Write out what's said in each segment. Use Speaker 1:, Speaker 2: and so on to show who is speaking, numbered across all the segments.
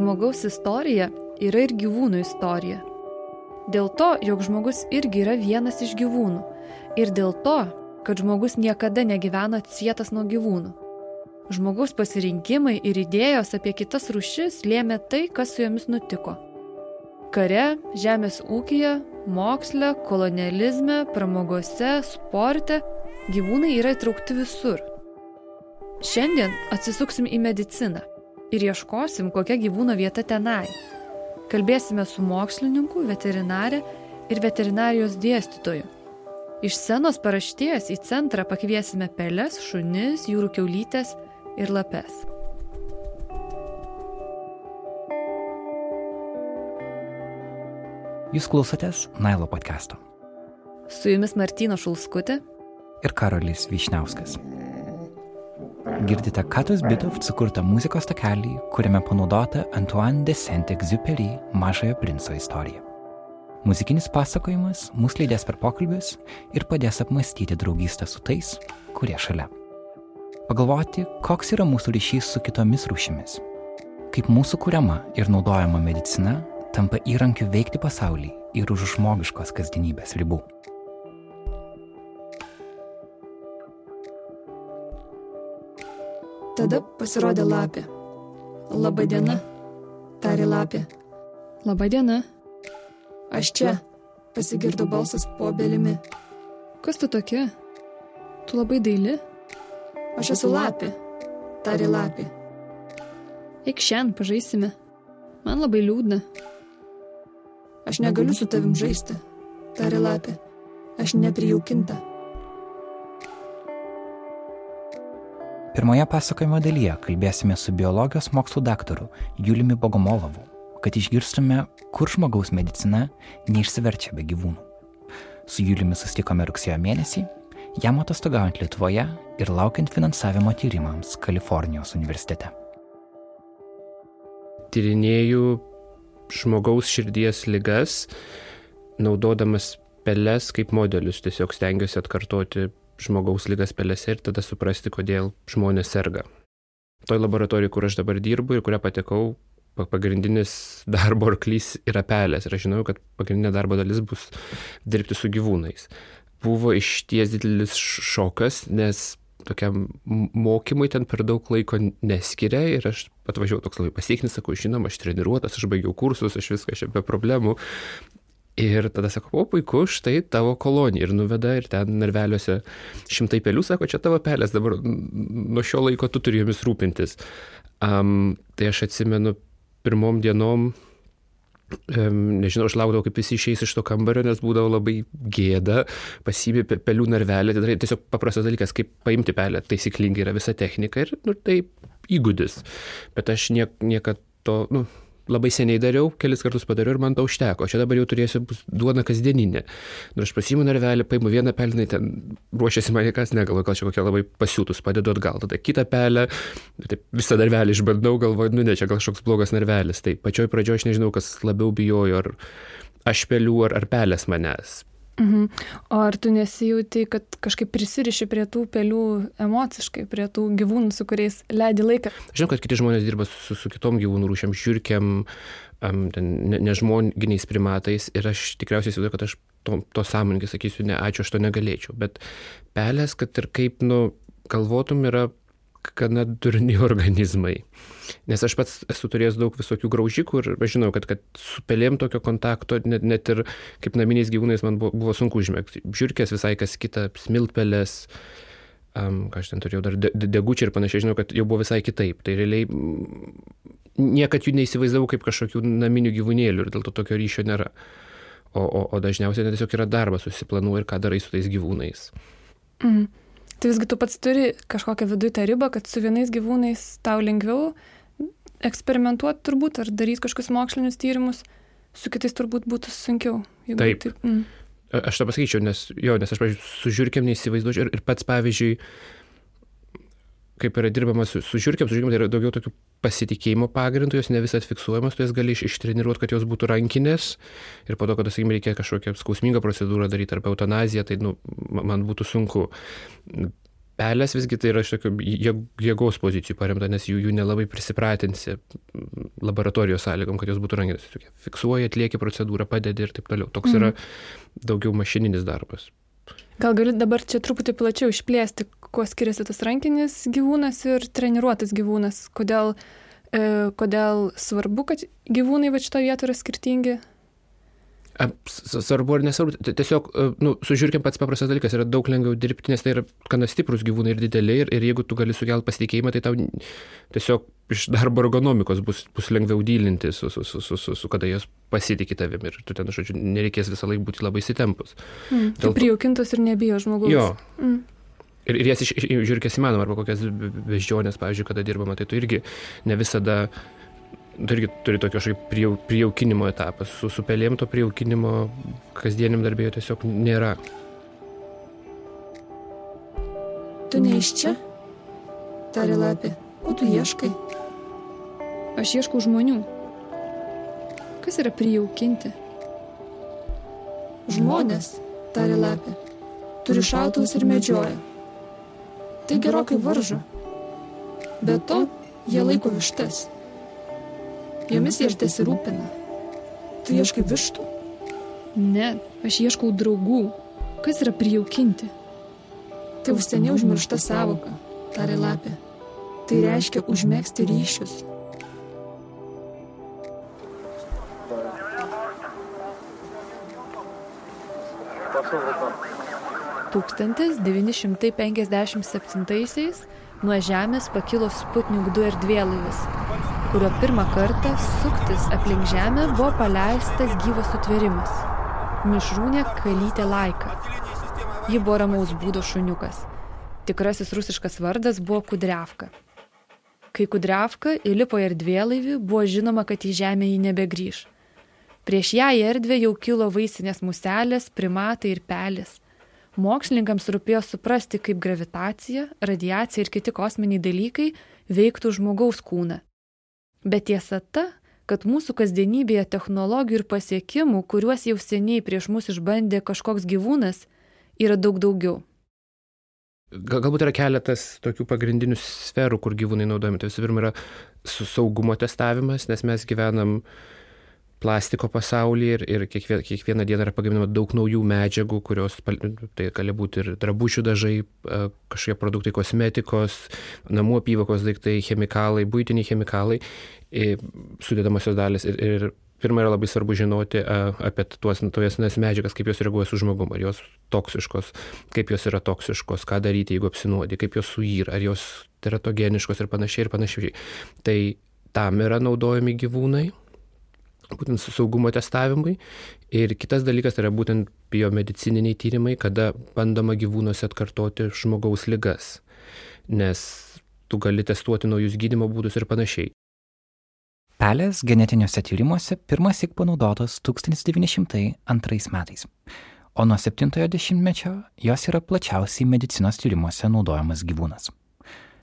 Speaker 1: žmogaus istorija yra ir gyvūnų istorija. Dėl to, jog žmogus irgi yra vienas iš gyvūnų. Ir dėl to, kad žmogus niekada negyvena atsietas nuo gyvūnų. Žmogaus pasirinkimai ir idėjos apie kitas rušis lėmė tai, kas su jomis nutiko. Kare, žemės ūkija, moksle, kolonializme, pramogose, sporte gyvūnai yra įtraukti visur. Šiandien atsisuksim į mediciną ir ieškosim, kokia gyvūno vieta tenai. Kalbėsime su mokslininku, veterinarė ir veterinarijos dėstytoju. Iš senos parašties į centrą pakviesime peles, šunis, jūrų keulytės ir lapes.
Speaker 2: Jūs klausotės Nailo podcast'o.
Speaker 1: Su jumis Martino Šulskutė
Speaker 2: ir Karolis Višniauskas. Girdite Katos Bitovt sukurtą muzikos takelį, kuriame panaudota Antoine de Saint-Exupéry mažojo princo istorija. Muzikinis pasakojimas mus lydės per pokalbius ir padės apmastyti draugystę su tais, kurie šalia. Pagalvoti, koks yra mūsų ryšys su kitomis rūšimis. Kaip mūsų kuriama ir naudojama medicina tampa įrankiu veikti pasaulį ir už žmogiškos kasdienybės ribų.
Speaker 3: Tada pasirodė lapė. Labai diena, tarė lapė.
Speaker 1: Labai diena.
Speaker 3: Aš čia, pasigirdo balsas po obelimi.
Speaker 1: Kas tu tokia? Tu labai daili.
Speaker 3: Aš esu lapė, tarė lapė.
Speaker 1: Eik šiandien pažaisime. Man labai liūdna.
Speaker 3: Aš negaliu su tavim žaisti, tarė lapė. Aš neprijaukinta.
Speaker 2: Pirmoje pasakojimo dalyje kalbėsime su biologijos mokslų daktaru Juliumi Bogomolovu, kad išgirstume, kur žmogaus medicina neišsiverčia be gyvūnų. Su Juliumi sustikome rugsėjo mėnesį, jam atostogaujant Lietuvoje ir laukiant finansavimo tyrimams Kalifornijos universitete.
Speaker 4: Tyrinėjau žmogaus širdies ligas, naudodamas peles kaip modelius, tiesiog stengiuosi atkartoti žmogaus lygas pelėse ir tada suprasti, kodėl žmonės serga. Toj laboratorijai, kur aš dabar dirbu ir kurią patekau, pagrindinis darbo arklys yra pelės ir aš žinau, kad pagrindinė darbo dalis bus dirbti su gyvūnais. Buvo iš ties didelis šokas, nes tokiam mokymui ten per daug laiko neskiria ir aš atvažiavau toks labai pasieknis, sakau, žinoma, aš treniruotas, aš baigiau kursus, aš viską čia be problemų, Ir tada sako, o puiku, štai tavo kolonija. Ir nuveda ir ten narveliuose šimtai pelių, sako, čia tavo pelės, dabar nuo šio laiko tu turi jomis rūpintis. Um, tai aš atsimenu pirmom dienom, um, nežinau, aš laukdavau, kaip visi išeis iš to kambario, nes būdavo labai gėda, pasibė pelių narvelį, tai tiesiog paprastas dalykas, kaip paimti pelę, taisyklingai yra visa technika ir nu, tai įgūdis. Bet aš niek, niekad to, nu, labai seniai dariau, kelis kartus padariau ir man to užteko. Čia dabar jau turėsiu duona kasdieninė. Nu, aš pasiimu narvelį, paimu vieną pelną, ten ruošiasi man kas, negalvoju, gal čia kokia labai pasiūtus, padedu atgal, tada kitą pelę, taip, visą narvelį išbandau, galvoju, nu ne, čia gal kažkoks blogas narvelis. Tai pačioj pradžioje aš nežinau, kas labiau bijojo, ar aš pelių, ar, ar pelės manęs.
Speaker 1: Mhm. O ar tu nesijauti, kad kažkaip prisiriši prie tų pelių emociškai, prie tų gyvūnų, su kuriais leidi laiką?
Speaker 4: Žinau, kad kiti žmonės dirba su, su kitom gyvūnų rūšiam, žiūrkiam, um, nežmoginiais ne primatais ir aš tikriausiai įsivaizduoju, kad aš to, to sąmoningai sakysiu, ne, ačiū, aš to negalėčiau. Bet pelės, kad ir kaip, nu, galvotum, yra gana durni organizmai. Nes aš pats esu turėjęs daug visokių graužikų ir aš žinau, kad, kad su pelėm tokio kontakto net, net ir kaip naminiais gyvūnais man buvo, buvo sunku užmėgti. Žiūrkės visai kas kita, smiltpelės, um, ką aš ten turėjau dar de, degučiai ir panašiai, žinau, kad jau buvo visai kitaip. Tai realiai niekad jų neįsivaizdavau kaip kažkokių naminių gyvūnėlių ir dėl to tokio ryšio nėra. O, o, o dažniausiai tiesiog yra darbas, susiplanuoji ir ką darai su tais gyvūnais.
Speaker 1: Mhm. Tai visgi tu pats turi kažkokią viduje tą ribą, kad su vienais gyvūnais tau lengviau eksperimentuoti turbūt ar daryti kažkokius mokslinius tyrimus, su kitais turbūt būtų sunkiau.
Speaker 4: Taip. taip mm. Aš tą pasakyčiau, nes, jo, nes aš, pavyzdžiui, su žiūrkiam neįsivaizduočiau ir, ir pats, pavyzdžiui, kaip yra dirbama su, su žiūrkiam, su žiūrkiam tai yra daugiau tokių pasitikėjimo pagrindų, jos ne visat fiksuojamos, tu jas gali iš, ištreniruoti, kad jos būtų rankinės ir po to, kad, sakykime, reikia kažkokią skausmingą procedūrą daryti arba eutanaziją, tai nu, man būtų sunku. Pelės visgi tai yra iš tokių jėgos pozicijų paremta, nes jų, jų nelabai prisipratinsi laboratorijos sąlygom, kad jos būtų rankinės. Fiksuoji, atlieki procedūrą, padedi ir taip toliau. Toks yra
Speaker 1: Mhm.
Speaker 4: daugiau mašininis darbas.
Speaker 1: Gal gali dabar čia truputį plačiau išplėsti, kuo skiriasi tas rankinis gyvūnas ir treniruotas gyvūnas? Kodėl, e, kodėl svarbu, kad gyvūnai va šitoje vietoje yra skirtingi?
Speaker 4: Svarbu ar nesvarbu, ti- tiesiog, e, nu, su žiūrėkim pats paprastas dalykas, yra daug lengviau dirbti, nes tai yra gana stiprus gyvūnai ir dideli, ir, ir jeigu tu gali sukelti pasitikėjimą, tai tau tiesiog iš darbo ergonomikos bus, bus lengviau dylinti, su, su, su, su, su, su kada jos pasitikė tavimi ir tu ten, žodžiu, nereikės visą laiką būti labai įsitempus.
Speaker 1: Mm.
Speaker 4: Dėl
Speaker 1: Tai prijaukintos ir nebijo žmogaus.
Speaker 4: Jo.
Speaker 1: Mm.
Speaker 4: Ir, ir jas iš, iš, žiūrėkės įmanoma, arba kokias beždžionės, pavyzdžiui, kada dirbama, tai tu irgi ne visada, tu irgi turi tokio kažkaip prijau, prijaukinimo etapą. Su, su pelėm to prijaukinimo kasdieniam darbėjo tiesiog nėra.
Speaker 3: Tu ne iš čia? Tarė lapė. Ko tu ieškai?
Speaker 1: Aš ieškau žmonių. Kas yra prijaukinti?
Speaker 3: Žmonės, tarė lapė. Turi šautuvus ir medžioja. Tai gerokai varžo. Be to, jie laiko vištas. Jomis jie ir tesirūpina. Tu ieškai vištų?
Speaker 1: Ne, aš ieškau draugų. Kas yra prijaukinti?
Speaker 3: Tai už seniai užmiršta savoka, tarė lapė. Tai reiškia užmėgsti ryšius.
Speaker 1: Tūkstantis 957-aisiais nuo Žemės pakilo Sputnik 2 erdvėlaivis, kurio pirmą kartą suktis aplink Žemę buvo paleistas gyvas sutvėrimas - mišrūnė kalytė Laika. Ji buvo ramaus būdo šuniukas. Tikrasis rusiškas vardas buvo Kudriavka. Kai Kudriavka įlipo į erdvėlaivį, buvo žinoma, kad į Žemę ji nebegrįž. Prieš ją į erdvę jau kilo vaisinės muselės, primatai ir pelės. Mokslininkams rūpėjo suprasti, kaip gravitacija, radiacija ir kiti kosminiai dalykai veiktų žmogaus kūną. Bet tiesa ta, kad mūsų kasdienybėje technologijų ir pasiekimų, kuriuos jau seniai prieš mus išbandė kažkoks gyvūnas, yra daug daugiau.
Speaker 4: Gal- Galbūt yra keletas tokių pagrindinių sferų, kur gyvūnai naudojami. Tai visų pirma yra saugumo testavimas, nes mes gyvenam plastiko pasaulyje ir, ir kiekvieną, kiekvieną dieną yra pagaminama daug naujų medžiagų, kurios, tai gali būti ir drabužių dažai, kažkokie produktai kosmetikos, namų apyvokos daiktai, chemikalai, būtiniai chemikalai, sudėdamosios dalis. Ir, ir pirmą yra labai svarbu žinoti apie tuos naujesnes medžiagas, kaip jos reaguoja su žmogumi, ar jos toksiškos, kaip jos yra toksiškos, ką daryti, jeigu apsinuodi, kaip jos suyra, ar jos teratogeniškos ir panašiai ir panašiai. Tai tam yra naudojami gyvūnai, būtent su saugumo testavimui. Ir kitas dalykas tai yra būtent biomedicininiai tyrimai, kada bandoma gyvūnuose atkartoti žmogaus ligas, nes tu gali testuoti naujus gydimo būdus ir panašiai.
Speaker 2: Pelės genetiniuose tyrimuose pirmąsyk panaudotos 1902 metais, o nuo 70-ojo dešimtmečio jos yra plačiausiai medicinos tyrimuose naudojamas gyvūnas.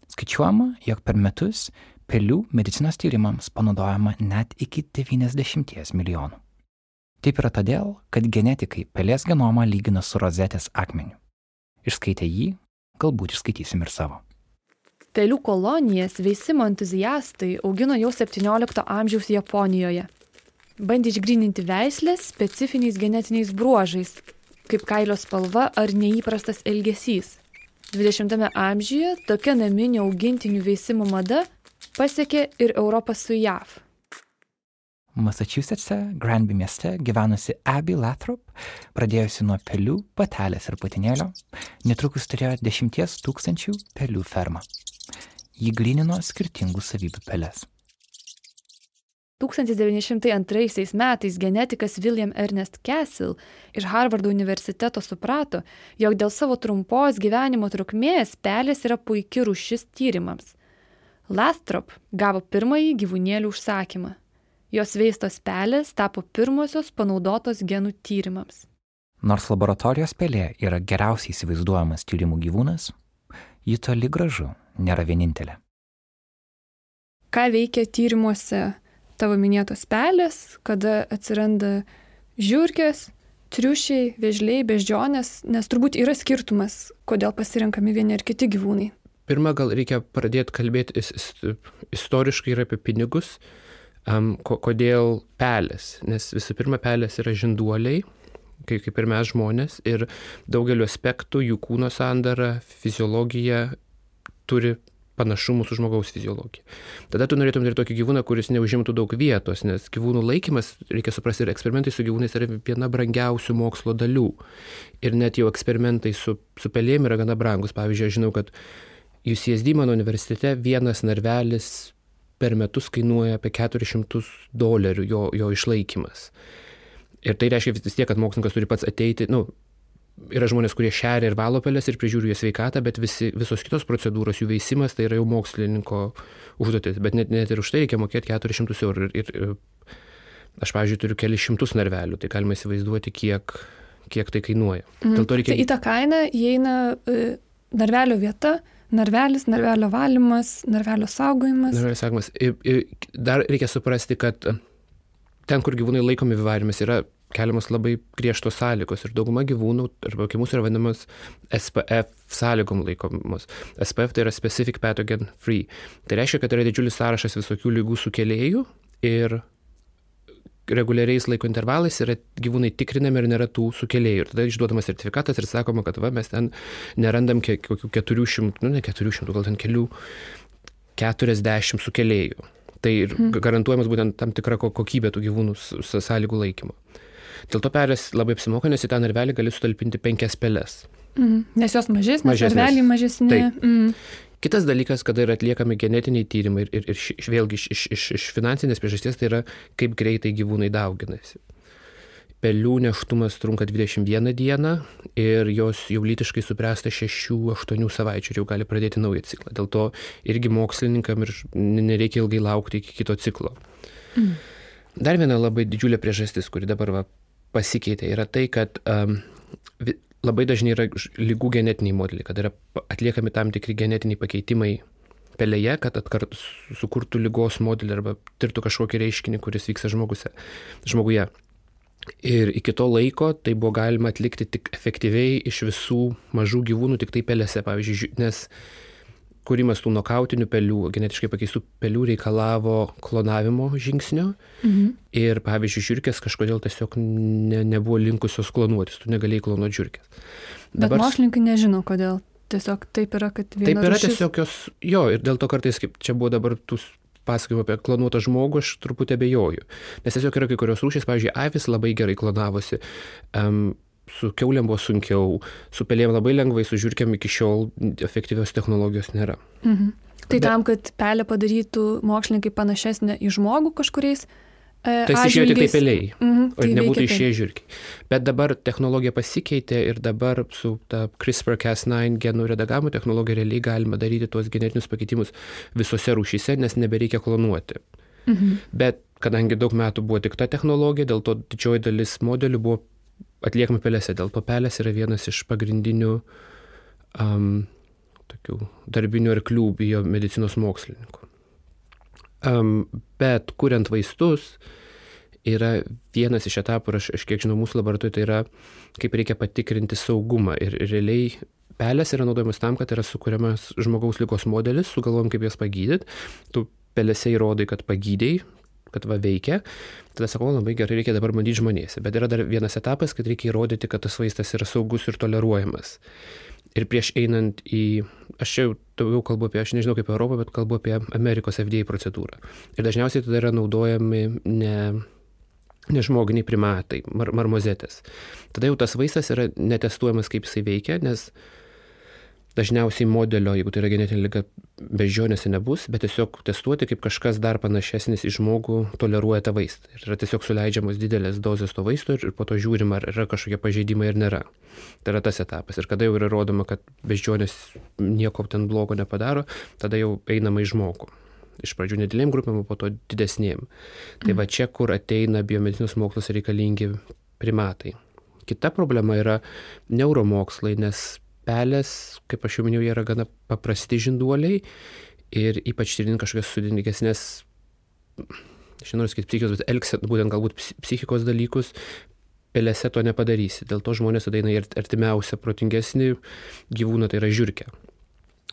Speaker 2: Skaičiuojama, jog per metus pelių medicinos tyrimams panaudojama net iki 90 milijonų. Taip yra todėl, kad genetikai pelės genomą lygina su rozetės akmeniu. Išskaitę jį, galbūt išskaitysim ir savo.
Speaker 1: Pelių kolonijas veisimo entuziastai augino jau 17 amžiaus Japonijoje. Bandė išgrininti veislės specifiniais genetiniais bruožais, kaip kailio spalva ar neįprastas elgesys. 20-ame amžiuje tokia naminio augintinių veisimo mada pasiekė ir Europą su JAV.
Speaker 2: Massachusetts'e, Granby mieste gyvenusi Abby Lathrop, pradėjusi nuo pelių, patelės ir patinėlio, netrukus turėjo 10 tūkstančių pelių fermą. Ji grinino skirtingų savybių pelės.
Speaker 1: 1902 metais genetikas William Ernest Castle iš Harvardo universiteto suprato, jog dėl savo trumpos gyvenimo trukmės pelės yra puikia rušis tyrimams. Lathrop gavo pirmąjį gyvūnėlių užsakymą. Jos veistos pelės tapo pirmosios panaudotos genų tyrimams.
Speaker 2: Nors laboratorijos pelė yra geriausiai įsivaizduojamas tyrimų gyvūnas, ji toli gražu nėra vienintelė.
Speaker 1: Ką veikia tyrimuose tavo minėtos pelės, kada atsiranda žiūrkės, triušiai, vėžliai, beždžionės, nes turbūt yra skirtumas, kodėl pasirinkami vieni ar kiti gyvūnai.
Speaker 4: Pirma, gal reikia pradėti kalbėti is, is, istoriškai ir apie pinigus. Um, ko, kodėl pelės? Nes visų pirma, pelės yra žinduoliai, kaip, kaip ir mes žmonės, ir daugeliu aspektų jų kūno sandara, fiziologija turi panašumų su žmogaus fiziologija. Tada tu norėtum turėti tokį gyvūną, kuris neužimtų daug vietos, nes gyvūnų laikymas, reikia suprasti, ir eksperimentai su gyvūnais yra viena brangiausių mokslo dalių. Ir net jau eksperimentai su, su pelėm yra gana brangus. Pavyzdžiui, aš žinau, kad UCSD mano universitete vienas narvelis per metus kainuoja apie 400 dolerių jo, jo išlaikymas. Ir tai reiškia vis tiek, kad mokslininkas turi pats ateiti, nu, yra žmonės, kurie šeria ir valo pelės ir prižiūri jų sveikatą, bet visi, visos kitos procedūros, jų veisimas, tai yra jau mokslininko užduotis. Bet net, net ir už tai reikia mokėti 400 eurų. Ir, ir aš, pavyzdžiui, turiu kelius šimtus narvelių, tai galima įsivaizduoti, kiek, kiek tai kainuoja.
Speaker 1: Mm. Dėl to reikia... Tai į tą kainą įeina e, narvelio vieta. Narvelis, narvelio valymas, narvelio saugojimas.
Speaker 4: Narvelio saugojimas. Ir, ir dar reikia suprasti, kad ten, kur gyvūnai laikomi vivariumis, yra keliamos labai griežtos sąlygos ir dauguma gyvūnų, arba kaip mūsų yra vadinamas SPF sąlygom laikomos. SPF tai yra Specific Pathogen Free. Tai reiškia, kad yra didžiulis sąrašas visokių lygų sukėlėjų ir reguliariais laiko intervalais yra gyvūnai tikrinami ir nėra tų sukėlėjų. Ir tada išduodamas sertifikatas ir sakoma, kad va, mes ten nerandam kokių 400, nu ne 400, gal ten kelių 40 sukėlėjų. Tai hmm. garantuojamas būtent tam tikra kokybė tų gyvūnų sąlygų laikymo. Dėl to pelės labai apsimoka, nes į tą narvelį gali sutalpinti penkias pelės.
Speaker 1: Mm, nes jos mažesnės, mažesnės. narveliai mažesni. Mm.
Speaker 4: Kitas dalykas, kada yra atliekami genetiniai tyrimai ir, ir, ir vėlgi iš, iš, iš, iš finansinės priežasties, tai yra kaip greitai gyvūnai dauginasi. Pelių neštumas trunka 21 dieną ir jos jau lytiškai supręsta 6-8 savaičių ir jau gali pradėti naują ciklą. Dėl to irgi mokslininkam ir nereikia ilgai laukti iki kito ciklo. Mm. Dar viena labai didžiulė priežastis, kuri dabar va, pasikeitė, yra tai, kad um, labai dažnai yra lygų genetiniai modeliai, kad yra atliekami tam tikri genetiniai pakeitimai pelėje, kad atkart sukurtų lygos modelį arba tirtų kažkokį reiškinį, kuris vyksta žmoguse, žmoguje. Ir iki to laiko tai buvo galima atlikti tik efektyviai iš visų mažų gyvūnų, tik tai pelėse, pavyzdžiui, nes kūrimas tų nokautinių pelių, genetiškai pakeistų pelių reikalavo klonavimo žingsnio. Mhm. Ir pavyzdžiui, žiūrkės kažkodėl tiesiog ne, nebuvo linkusios klonuotis, tu negalėjai klonuoti žiūrkės.
Speaker 1: Dabar... Bet mokslininkai nežino, kodėl. Tiesiog taip yra, kad viena.
Speaker 4: Taip yra rušis... tiesiog jos, jo, ir dėl to kartais, kaip čia buvo dabar tų pasakojimų apie klonuotą žmogų, aš truputį abejoju. Nes tiesiog yra kai kurios rūšys, pavyzdžiui, avis labai gerai klonavosi. Um, su keuliam buvo sunkiau, su pelėm labai lengvai, su žiūrkiam iki šiol efektyvios technologijos nėra.
Speaker 1: Mhm. Tai Bet, tam, kad pelę padarytų mokslininkai panašesnė į žmogų kažkuriais.
Speaker 4: E, tai išėjo tik tai peliai, mhm, tai o nebūtų išėję žiūrkiai. Bet dabar technologija pasikeitė ir dabar su ta CRISPR-Cas9 genų redagavimo technologija realiai galima daryti tuos genetinius pakeitimus visose rūšyse, nes nebereikia klonuoti. Mhm. Bet kadangi daug metų buvo tik ta technologija, dėl to didžioji dalis modelių buvo atliekami pelėse. Dėl to pelės yra vienas iš pagrindinių um, tokių darbinių arklių biomedicinos mokslininkų. Um, bet kuriant vaistus yra vienas iš etapų, ir aš, aš kiek žinau, mūsų laboratorijoje tai yra, kaip reikia patikrinti saugumą. Ir realiai pelės yra naudojamas tam, kad yra sukūriamas žmogaus lygos modelis, sugalvom, kaip jas pagydyti. Tu pelėse įrodai, kad pagydėjai, kad va veikia, tada sakau, labai gerai, reikia dabar bandyti žmonėse. Bet yra dar vienas etapas, kad reikia įrodyti, kad tas vaistas yra saugus ir toleruojamas. Ir prieš einant į, aš jau daugiau kalbu apie, aš nežinau kaip Europą, bet kalbu apie Amerikos FDA procedūrą. Ir dažniausiai tada yra naudojami ne, nežmoginiai primatai, mar, marmozetės. Tada jau tas vaistas yra netestuojamas, kaip jisai veikia, nes uh, dažniausiai modelio, jeigu tai yra genetinė lyga, bežionėse nebus, bet tiesiog testuoti, kaip kažkas dar panašesnis į žmogų toleruoja tą vaistą. Ir yra tiesiog suleidžiamos didelės dozės to vaisto ir po to žiūrima, ar yra kažkokie pažeidimai ar nėra. Tai yra tas etapas. Ir kada jau yra rodoma, kad bežionės nieko ten blogo nepadaro, tada jau einama į žmogų. Iš pradžių nedidelėm grupėm, o po to didesnėm. Tai va čia, kur ateina biomedicinos mokslas reikalingi primatai. Kita problema yra neuromokslai, nes pelės, kaip aš jau minėjau, jie yra gana paprasti žinduoliai ir ypač tyrinint kažkokias sudėtingesnės, nenoriu sakyti psichikos, bet elgset, būtent galbūt psichikos dalykus, pelėse to nepadarysi. Dėl to žmonės ateina ir artimiausią, protingesnį gyvūną, tai yra žiūrkę.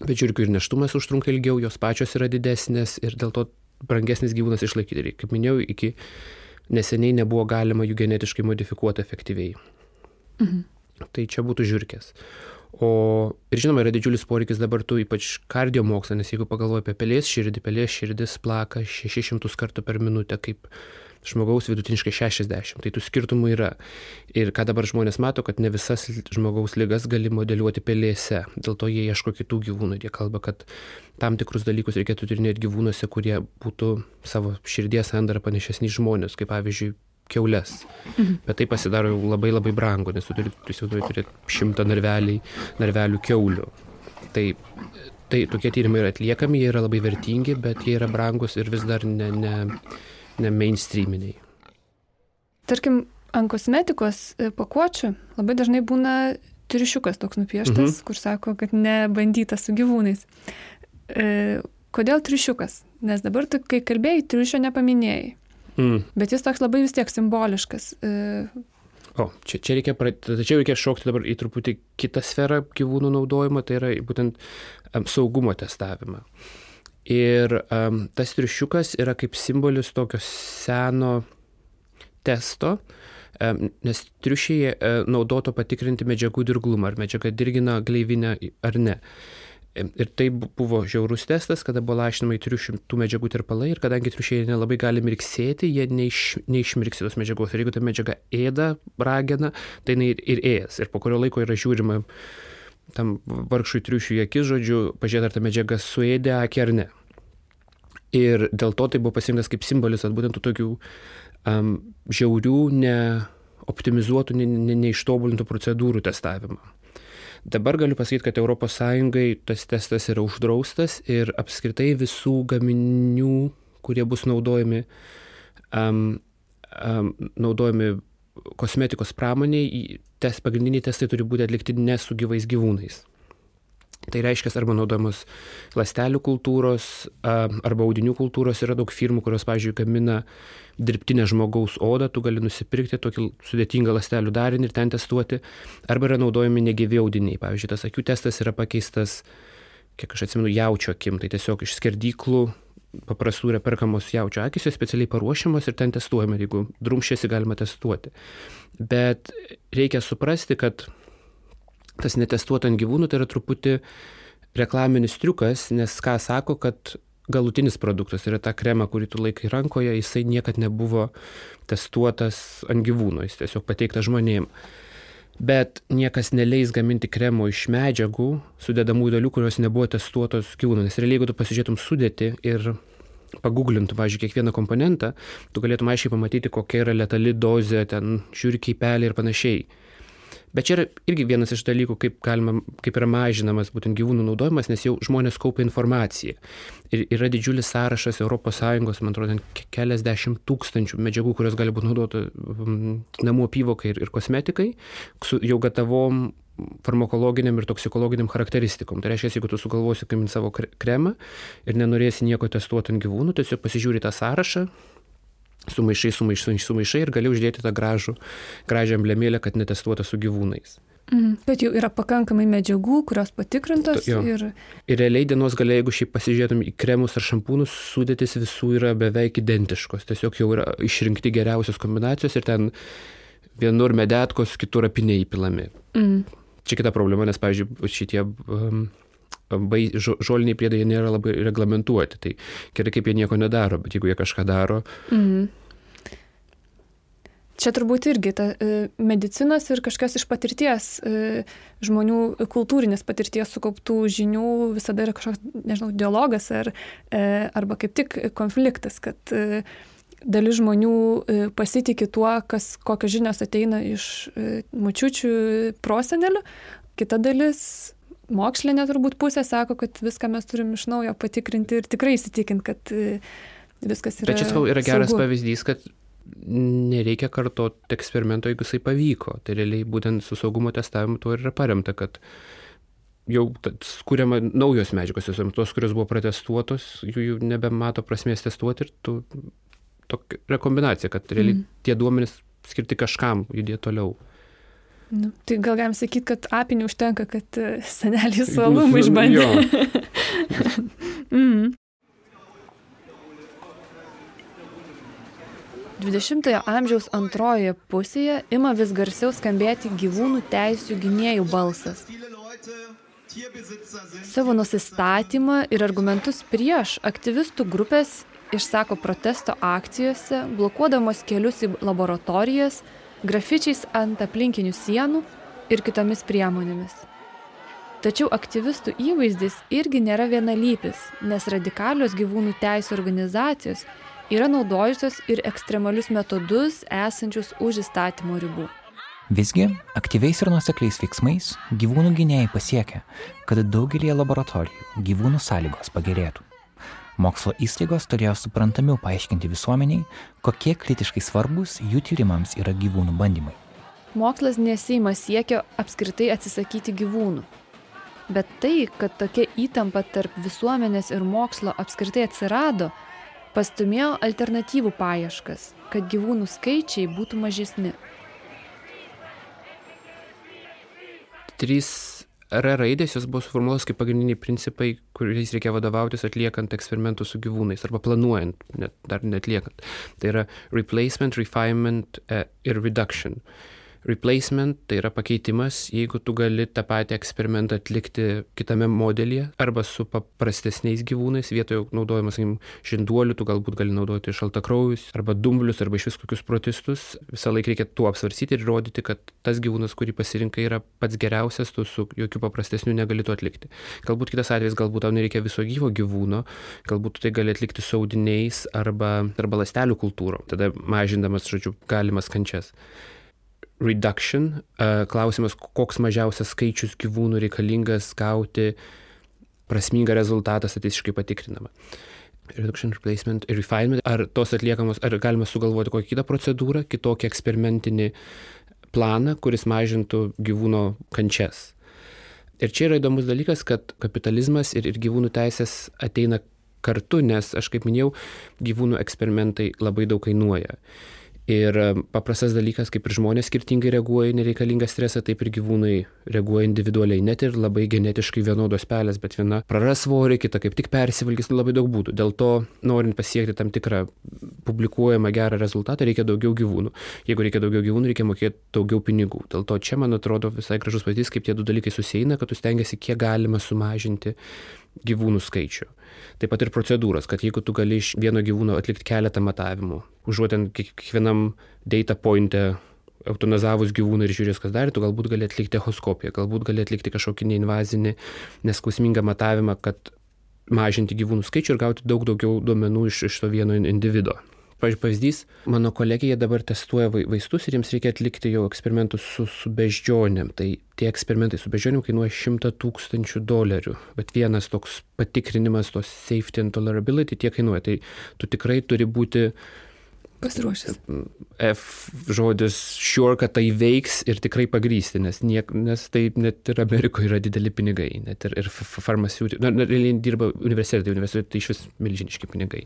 Speaker 4: Bet žiūrkių ir neštumas užtrunka ilgiau, jos pačios yra didesnės ir dėl to brangesnis gyvūnas išlaikyti. Ir kaip minėjau, iki neseniai nebuvo galima jų genetiškai modifikuoti efektyviai. Mhm. Tai čia būtų žiūrkės. O ir žinoma, yra didžiulis poreikis dabar tų ypač kardiomokslą, nes jeigu pagalvoji apie pelės širdį, pelės širdis plaka 600 kartų per minutę, kaip žmogaus vidutiniškai 60, tai tų skirtumų yra. Ir ką dabar žmonės mato, kad ne visas žmogaus lygas gali modeliuoti pelėse, dėl to jie ieško kitų gyvūnų. Jie kalba, kad tam tikrus dalykus reikėtų tyrinėti gyvūnuose, kurie būtų savo širdies sandarą panašesni žmonės, kaip pavyzdžiui keulės. Mhm. Bet tai pasidaro jau labai labai brangu, nes tu turi, įsivaizduoji, turėti šimtą narveliai, narvelių keulių. Tai, tai tokie tyrimai yra atliekami, jie yra labai vertingi, bet jie yra brangus ir vis dar ne, ne, ne mainstreaminiai.
Speaker 1: Tarkim, ant kosmetikos e, pakuočių labai dažnai būna triušiukas toks nupieštas, mhm. kur sako, kad nebandyta su gyvūnais. E, kodėl triušiukas? Nes dabar tu, kai kalbėjai, triušio nepaminėjai. Mm. Bet jis toks labai vis tiek simboliškas. E...
Speaker 4: O, čia, čia reikia, tačiau reikia šokti dabar į truputį kitą sferą gyvūnų naudojimo, tai yra būtent um, saugumo testavimą. Ir um, tas triušiukas yra kaip simbolis tokio seno testo, um, nes triušiai uh, naudoto patikrinti medžiagų dirglumą, ar medžiaga dirgina gleivinę ar ne. Ir tai buvo žiaurus testas, kada buvo lašinama į triušių tų medžiagų tirpalai ir kadangi triušiai nelabai gali mirksėti, jie neiš, neišmirksi tos medžiagos. Ir jeigu ta medžiaga ėda, ragina, tai jinai ir, ir ėjas. Ir po kurio laiko yra žiūrima tam vargšui triušiui akis, žodžiu, pažiūrėti, ar ta medžiaga suėdė akį ar ne. Ir dėl to tai buvo pasirinktas kaip simbolis, at būtent tų tokių um, žiaurių, neoptimizuotų, ne, ne, neištobulintų procedūrų testavimą. Dabar galiu pasakyti, kad ES tas testas yra uždraustas ir apskritai visų gaminių, kurie bus naudojami, um, um, naudojami kosmetikos pramoniai, tes, pagrindiniai testai turi būti atlikti ne su gyvais gyvūnais. Tai reiškia, arba naudojamos lastelių kultūros, arba audinių kultūros. Yra daug firmų, kurios, pavyzdžiui, gamina dirbtinę žmogaus odą, tu gali nusipirkti tokį sudėtingą lastelių darinį ir ten testuoti. Arba yra naudojami negyvi audiniai. Pavyzdžiui, tas akių testas yra pakeistas, kiek aš atsimenu, jaučio akim. Tai tiesiog iš skerdyklų paprastų yra perkamos jaučio akis, jos specialiai paruošiamos ir ten testuojama. Jeigu drumšėsi, galima testuoti. Bet reikia suprasti, kad tas netestuota ant gyvūnų tai yra truputį reklaminis triukas, nes ką sako, kad galutinis produktas yra ta krema, kurį tu laikai rankoje, jisai niekad nebuvo testuotas ant gyvūno, jis tiesiog pateiktas žmonėm. Bet niekas neleis gaminti kremo iš medžiagų, sudedamų dalių, kurios nebuvo testuotos gyvūnų. Nes realiai, jeigu tu pasižiūrėtum sudėti ir paguglintum, pavyzdžiui, kiekvieną komponentą, tu galėtum aiškiai pamatyti, kokia yra letali dozė, ten žiūri keipelį ir panašiai. Bet čia yra irgi vienas iš dalykų, kaip, galima, kaip yra mažinamas būtent gyvūnų naudojimas, nes jau žmonės kaupia informaciją. Ir yra didžiulis sąrašas ES, man atrodo, keliasdešimt tūkstančių medžiagų, kurios gali būti naudota mm, namų apyvokai ir, ir kosmetikai, su jau gatavom farmakologiniam ir toksikologiniam charakteristikom. Tai reiškia, jeigu tu sugalvosi gaminti savo kremą ir nenorėsi nieko testuoti ant gyvūnų, tiesiog pasižiūri tą sąrašą, sumaišai, sumaišai, sumaišai ir gali uždėti tą gražų, gražią emblemėlę, kad netestuota su gyvūnais.
Speaker 1: Mm, bet jau yra pakankamai medžiagų, kurios patikrintos.
Speaker 4: Jo. Ir... ir realiai dienos galia, jeigu šiaip pasižiūrėtum į kremus ar šampūnus, sudėtis visų yra beveik identiškos. Tiesiog jau yra išrinkti geriausios kombinacijos ir ten vienur medetkos, kitur apiniai įpilami. Mm. Čia kita problema, nes, pavyzdžiui, šitie um, bai, žoliniai priedai nėra labai reglamentuoti. Tai gerai, kaip jie nieko nedaro, bet jeigu jie kažką daro. Mm.
Speaker 1: Čia turbūt irgi ta e, medicinos ir kažkas iš patirties, e, žmonių kultūrinės patirties sukauptų žinių visada yra kažkoks, nežinau, dialogas ar, e, arba kaip tik konfliktas, kad dalis žmonių pasitikė tuo, kas, kokios žinios ateina iš mučiučių prosenelių, kita dalis mokslinė turbūt pusė sako, kad viską mes turim iš naujo patikrinti ir tikrai įsitikinti, kad e, viskas yra.
Speaker 4: Bet čia sakau, yra geras saugu. pavyzdys, kad nereikia kartoti eksperimento, jeigu jisai pavyko. Tai realiai būtent su saugumo testavimu tuo yra paremta, kad jau skūriama naujos medžiagos, tos, kurios buvo protestuotos, jų jau nebemato prasmės testuoti ir tu tokia rekombinacija, kad realiai mm. tie duomenys skirti kažkam judėti toliau.
Speaker 1: Nu, tai gal galim sakyti, kad apinių užtenka, kad e, senelis su alum išbandė. mm. 20-ojo amžiaus antrojoje pusėje ima vis garsiau skambėti gyvūnų teisų gynėjų balsas. Savo nusistatymą ir argumentus prieš aktyvistų grupės išsako protesto akcijose, blokuodamos kelius į laboratorijas, grafičiais ant aplinkinių sienų ir kitomis priemonėmis. Tačiau aktyvistų įvaizdis irgi nėra vienalypis, nes radikalios gyvūnų teisų organizacijos yra naudojusios ir ekstremalius metodus esančius už įstatymo ribų.
Speaker 2: Visgi, aktyviais ir nusekliais veiksmais gyvūnų gynėjai pasiekia, kad daugelį laboratorijų gyvūnų sąlygos pagerėtų. Mokslo įstaigos turėjo suprantamiau paaiškinti visuomeniai, kokie kritiškai svarbus jų tyrimams yra gyvūnų bandymai.
Speaker 1: Mokslas nesima siekio apskritai atsisakyti gyvūnų. Bet tai, kad tokia įtampa tarp visuomenės ir mokslo apskritai atsirado, pastumėjo alternatyvų paieškas, kad gyvūnų skaičiai būtų mažesni.
Speaker 4: Trys R raidės jos buvo suformuotos kaip pagrindiniai principai, kuriais reikia vadovautis atliekant eksperimentus su gyvūnais arba planuojant, net, dar netliekant. Tai yra replacement, refinement e, ir reduction. Replacement tai yra pakeitimas, jeigu tu gali tą patį eksperimentą atlikti kitame modelyje arba su paprastesniais gyvūnais, vietoje naudojamas, sakykim, žinduolių, tu galbūt gali naudoti šaltakraujus arba dumblius arba iš vis kokius protistus. Visą laiką reikia tuo apsvarsyti ir įrodyti, kad tas gyvūnas, kurį pasirinkai, yra pats geriausias, tu su jokių paprastesnių negali to atlikti. Galbūt kitas atvejis, galbūt tau nereikia viso gyvo gyvūno, galbūt tu tai gali atlikti su audiniais arba, arba lastelių kultūrom, tada mažindamas, žodžiu, galimas kančias reduction, klausimas, koks mažiausias skaičius gyvūnų reikalingas gauti prasmingą rezultatą statistiškai patikrinamą. Reduction, replacement refinement, ar tos atliekamos, ar galima sugalvoti kokią kitą procedūrą, kitokį eksperimentinį planą, kuris mažintų gyvūno kančias. Ir čia yra įdomus dalykas, kad kapitalizmas ir, ir gyvūnų teisės ateina kartu, nes, aš kaip minėjau, gyvūnų eksperimentai labai daug kainuoja. Ir paprastas dalykas, kaip ir žmonės skirtingai reaguoja į nereikalingą stresą, taip ir gyvūnai reaguoja individualiai, net ir labai genetiškai vienodos pelės, bet viena praras svorį, kita kaip tik persivalgys labai daug būdų. Dėl to, norint pasiekti tam tikrą publikuojamą gerą rezultatą, reikia daugiau gyvūnų. Jeigu reikia daugiau gyvūnų, reikia mokėti daugiau pinigų. Dėl to čia, man atrodo, visai gražus pavyzdys, kaip tie du dalykai susieina, kad tu stengiasi kiek galima sumažinti gyvūnų skaičių. Taip pat ir procedūros, kad jeigu tu gali iš vieno gyvūno atlikti keletą matavimų, užuot kiekvienam data pointe eutanazavus gyvūną ir žiūrės, kas darė, tu galbūt gali atlikti echoskopiją, galbūt gali atlikti kažkokį neinvazinį, neskausmingą matavimą, kad mažinti gyvūnų skaičių ir gauti daug daugiau duomenų iš, iš to vieno individo. Pavyzdžiui, pavyzdys, mano kolegija dabar testuoja vaistus ir jiems reikia atlikti jau eksperimentus su, su beždžionėm. Tai tie eksperimentai su beždžionėm kainuoja 100 tūkstančių dolerių, bet vienas toks patikrinimas, tos safety and tolerability, tie kainuoja. Tai tu tikrai turi būti
Speaker 3: pasiruošęs.
Speaker 4: F žodis sure, kad tai veiks ir tikrai pagrysti, nes, niek, nes tai net ir Amerikoje yra dideli pinigai, net ir, ir farmaciūtai, na, realiai dirba universitetai, universitetai tai iš vis milžiniški pinigai.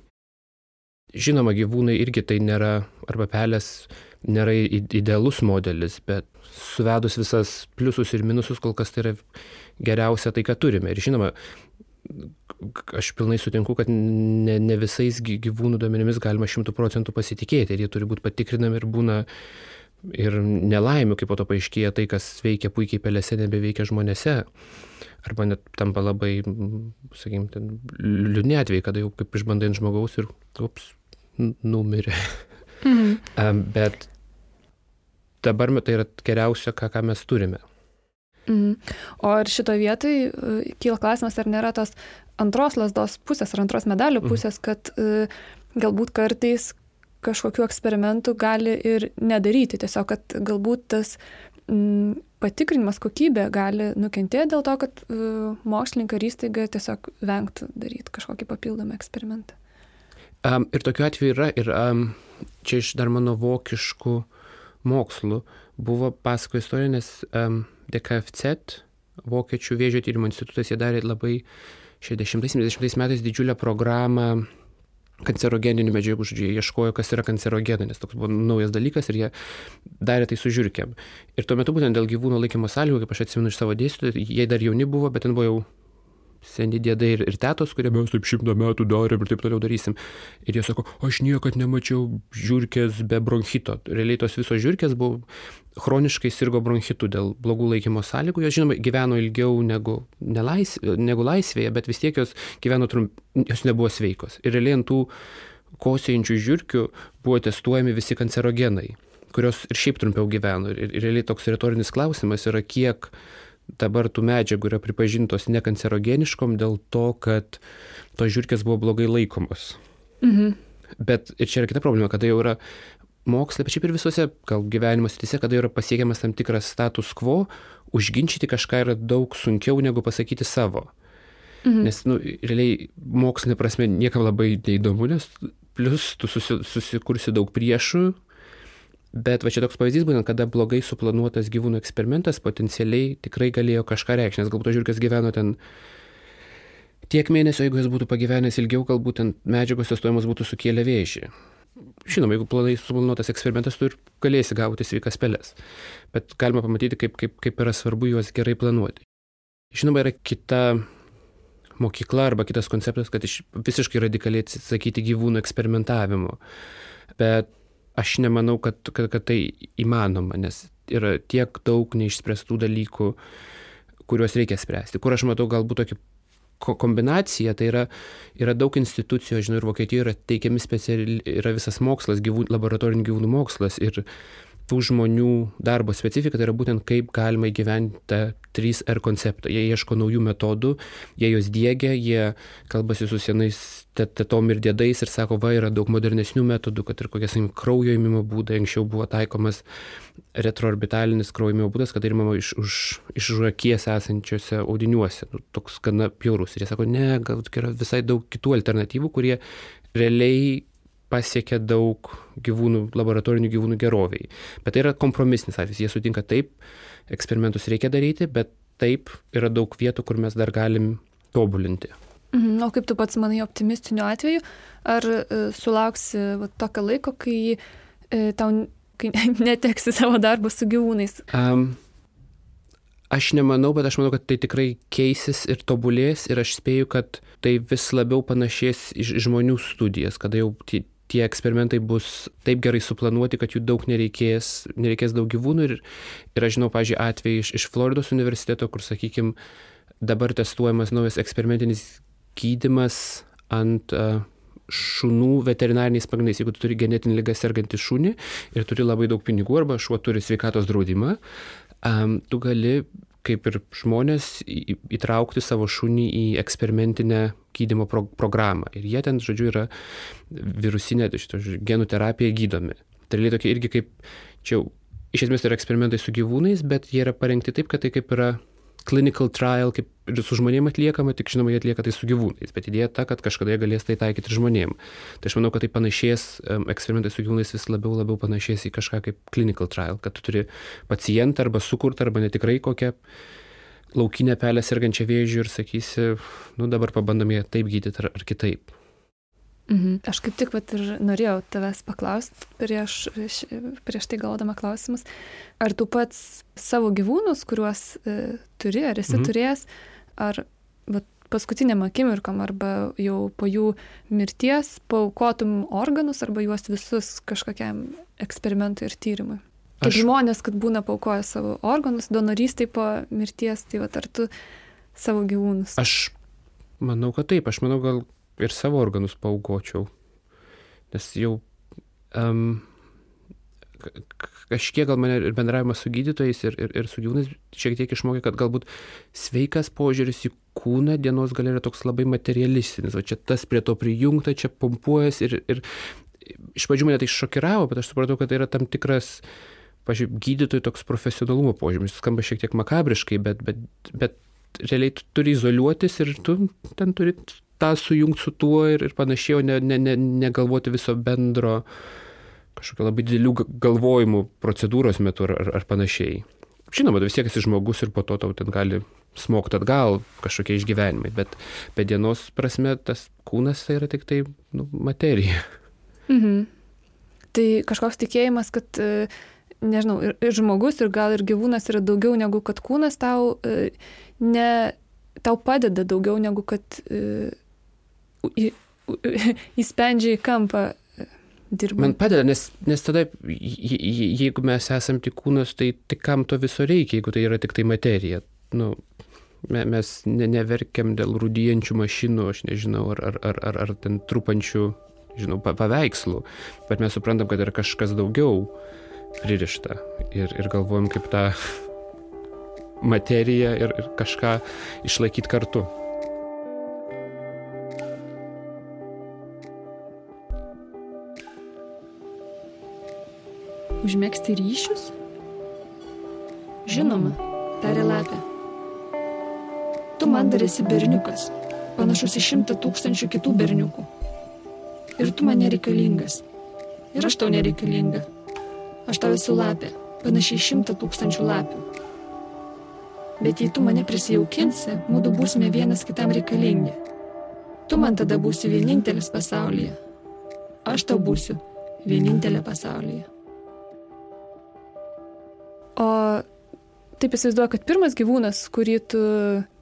Speaker 4: Žinoma, gyvūnai irgi tai nėra, arba pelės nėra idealus modelis, bet suvedus visas pliusus ir minusus, kol kas tai yra geriausia tai, ką turime. Ir žinoma, aš pilnai sutinku, kad ne, ne visais gyvūnų duomenimis galima šimtų procentų pasitikėti ir jie turi būti patikrinami ir būna ir nelaimių, kaip po to paaiškėja tai, kas veikia puikiai pelėse, nebeveikia žmonėse. Arba net tampa labai, sakykime, liūdni atvejai, kada jau kaip išbandai ant žmogaus ir, ups, numirė. Mhm. Bet dabar tai yra geriausia, ką, ką mes turime.
Speaker 1: Mhm. O ir šito vietai e, kyla klausimas, ar nėra tos antros lasdos pusės ar antros medalio mhm. pusės, kad uh, galbūt kartais kažkokiu eksperimentu gali ir nedaryti. Tiesiog, kad galbūt tas mm, patikrinimas kokybė gali nukentėti dėl to, kad uh, mokslininkai ir įstaiga tiesiog vengtų daryti kažkokį papildomą eksperimentą.
Speaker 4: Um, ir tokiu atveju yra, ir um, čia iš dar mano vokiškų mokslų buvo pasako istorija, nes um, DKFZ, Vokiečių vėžio tyrimo institutas, jie darė labai 60-70 metais didžiulę programą kancerogeninių medžiagų, žodžiu, ieškojo, kas yra kancerogenai, nes toks buvo naujas dalykas ir jie darė tai su žiūrkėm. Ir tuo metu būtent dėl gyvūnų laikymo sąlygų, kaip aš atsimenu iš savo dėstytojų, jie dar jauni buvo, bet ten buvo jau seni dėdai ir, ir tetos, kurie mes taip šimtą metų darėm ir taip toliau darysim. Ir jie sako, aš niekad nemačiau žiūrkės be bronchito. Realiai tos visos žiūrkės buvo chroniškai sirgo bronchitų dėl blogų laikymo sąlygų. Jos, žinoma, gyveno ilgiau negu, nelaisv, negu laisvėje, bet vis tiek jos gyveno trump, jos nebuvo sveikos. Ir realiai ant tų kosėjančių žiūrkių buvo testuojami visi kancerogenai, kurios ir šiaip trumpiau gyveno. Ir, ir realiai toks retorinis klausimas yra, kiek dabar tų medžiagų yra pripažintos nekancerogeniškom dėl to, kad tos žiūrkės buvo blogai laikomos. Mhm. Bet ir čia yra kita problema, kada jau yra moksle, bet šiaip ir visose gal gyvenimo srityse, kada yra pasiekiamas tam tikras status quo, užginčyti kažką yra daug sunkiau negu pasakyti savo. Mhm. Nes, nu, realiai mokslinė prasme niekam labai neįdomu, nes plus tu susi, susikursi daug priešų, Bet va čia toks pavyzdys būtent, kada blogai suplanuotas gyvūnų eksperimentas potencialiai tikrai galėjo kažką reikšti, nes galbūt žiūrkas gyveno ten tiek mėnesių, jeigu jis būtų pagyvenęs ilgiau, galbūt ten medžiagos testuojamos būtų sukėlę vėžį. Žinoma, jeigu planai suplanuotas eksperimentas, tu ir galėsi gauti sveikas pelės. Bet galima pamatyti, kaip, kaip, kaip yra svarbu juos gerai planuoti. Žinoma, yra kita mokykla arba kitas konceptas, kad iš visiškai radikaliai atsisakyti gyvūnų eksperimentavimo. Bet aš nemanau, kad, kad, kad tai įmanoma, nes yra tiek daug neišspręstų dalykų, kuriuos reikia spręsti. Kur aš matau galbūt tokį kombinacija, tai yra, yra daug institucijų, žinau, ir Vokietijoje yra teikiami specialiai, yra visas mokslas, gyvūn, laboratorinių gyvūnų mokslas ir tų žmonių darbo specifika tai yra būtent kaip galima įgyventi tą 3R konceptą. Jie ieško naujų metodų, jie juos dėgia, jie kalbasi su senais tetom ir dėdais ir sako, va, yra daug modernesnių metodų, kad ir kokie, sakykim, kraujo įmimo būdai, anksčiau buvo taikomas retroorbitalinis kraujo įmimo būdas, kad įmama iš, už, iš žuokies esančiose audiniuose. Nu, toks gana pjaurus. Ir jie sako, ne, gal yra visai daug kitų alternatyvų, kurie realiai pasiekia daug gyvūnų, laboratorinių gyvūnų geroviai. Bet tai yra kompromisinis atvejis. Jie sutinka taip, eksperimentus reikia daryti, bet taip yra daug vietų, kur mes dar galim tobulinti.
Speaker 1: Mhm, o kaip tu pats manai optimistiniu atveju, ar e, sulauksi va, tokio laiko, kai e, tau kai neteksi savo darbo su gyvūnais? Um,
Speaker 4: Aš nemanau, bet aš manau, kad tai tikrai keisis ir tobulės ir aš spėju, kad tai vis labiau panašės iš žmonių studijas, kada jau tie, eksperimentai bus taip gerai suplanuoti, kad jų daug nereikės, nereikės daug gyvūnų. Ir, ir aš žinau, pažiūrėjau, atvejį iš, iš Floridos universiteto, kur, sakykime, dabar testuojamas naujas eksperimentinis gydimas ant uh, šunų veterinariniais pagrindais. Jeigu tu turi genetinį lygą sergantį šunį ir turi labai daug pinigų arba šuo turi sveikatos draudimą, um, tu gali kaip ir žmonės įtraukti savo šunį į eksperimentinę gydimo pro programą. Ir jie ten, žodžiu, yra virusinė šito, genų terapija gydomi. Tai tokie irgi kaip, čia jau, iš esmės tai yra eksperimentai su gyvūnais, bet jie yra parengti taip, kad tai kaip yra clinical trial, kaip ir su žmonėm atliekama, tik žinoma, jie atlieka tai su gyvūnais, bet idėja ta, kad kažkada jie galės tai taikyti ir žmonėm. Tai aš manau, kad tai panašės, eksperimentai su gyvūnais vis labiau labiau panašės į kažką kaip clinical trial, kad tu turi pacientą arba sukurtą, arba netikrai kokią laukinę pelę sergančią vėžių ir sakysi, nu dabar pabandom ją taip gydyti ar, ar kitaip.
Speaker 1: Mhm. Aš kaip tik vat, ir norėjau tavęs paklausti prieš, prieš tai galvodama klausimus, ar tu pats savo gyvūnus, kuriuos e, turi, ar esi mhm. turėjęs, ar vat, paskutiniam akimirkom arba jau po jų mirties paukotum organus arba juos visus kažkokiam eksperimentui ir tyrimui. Kaip aš... žmonės, kad būna paukoja savo organus, donorystai po mirties, tai va ar tu savo gyvūnus.
Speaker 4: Aš manau, kad taip, aš manau, gal ir savo organus paukočiau. Nes jau um, kažkiek gal mane ir bendravimas su gydytojais ir, ir, ir su gyvūnais šiek tiek išmokė, kad galbūt sveikas požiūris į kūną dienos gal yra toks labai materialistinis, o čia tas prie to prijungta, čia pompuojas ir, ir iš pradžių mane tai šokiravo, bet aš supratau, kad tai yra tam tikras, pažiūrėjau, gydytojų toks profesionalumo požymis, skamba šiek tiek makabriškai, bet, bet, bet realiai tu turi izoliuotis ir tu ten turi tą sujungti su tuo ir, ir panašiai, o ne, ne, ne, negalvoti viso bendro kažkokio labai didelių galvojimų procedūros metu ar, ar, ar panašiai. Žinoma, vis tiek esi žmogus ir po to tau ten gali smogti atgal kažkokie išgyvenimai, bet be dienos prasme tas kūnas tai yra tik tai nu, materija.
Speaker 1: Mhm. Tai kažkoks tikėjimas, kad, e, nežinau, ir, ir žmogus, ir gal ir gyvūnas yra daugiau negu kad kūnas tau e, ne tau padeda daugiau negu kad e, įspendžia į kampą e, dirbant.
Speaker 4: Man padeda, nes, nes tada, je- je- jeigu mes esam tik kūnas, tai, tai kam to viso reikia, jeigu tai yra tik tai materija. Nu, me- mes ne, neverkiam dėl rūdyjančių mašinų, aš nežinau, ar, ar, ar, ar, ar ten trupančių, žinau, pa- paveikslų, bet mes suprantam, kad yra kažkas daugiau pririšta ir, ir galvojam, kaip tą materiją ir, ir kažką išlaikyti kartu.
Speaker 1: Užmėgsti ryšius?
Speaker 3: Žinoma, tarė lapė. Tu man dar esi berniukas, panašus į šimtą tūkstančių kitų berniukų. Ir tu man nereikalingas. Ir aš tau nereikalinga. Aš tau esu lapė, panašiai šimtą tūkstančių lapių. Bet jei tu mane prisijaukinsi, mūdu būsime vienas kitam reikalingi. Tu man tada būsi vienintelis pasaulyje. Aš tau būsiu vienintelė pasaulyje.
Speaker 1: O taip įsivaizduoju, kad pirmas gyvūnas, kurį tu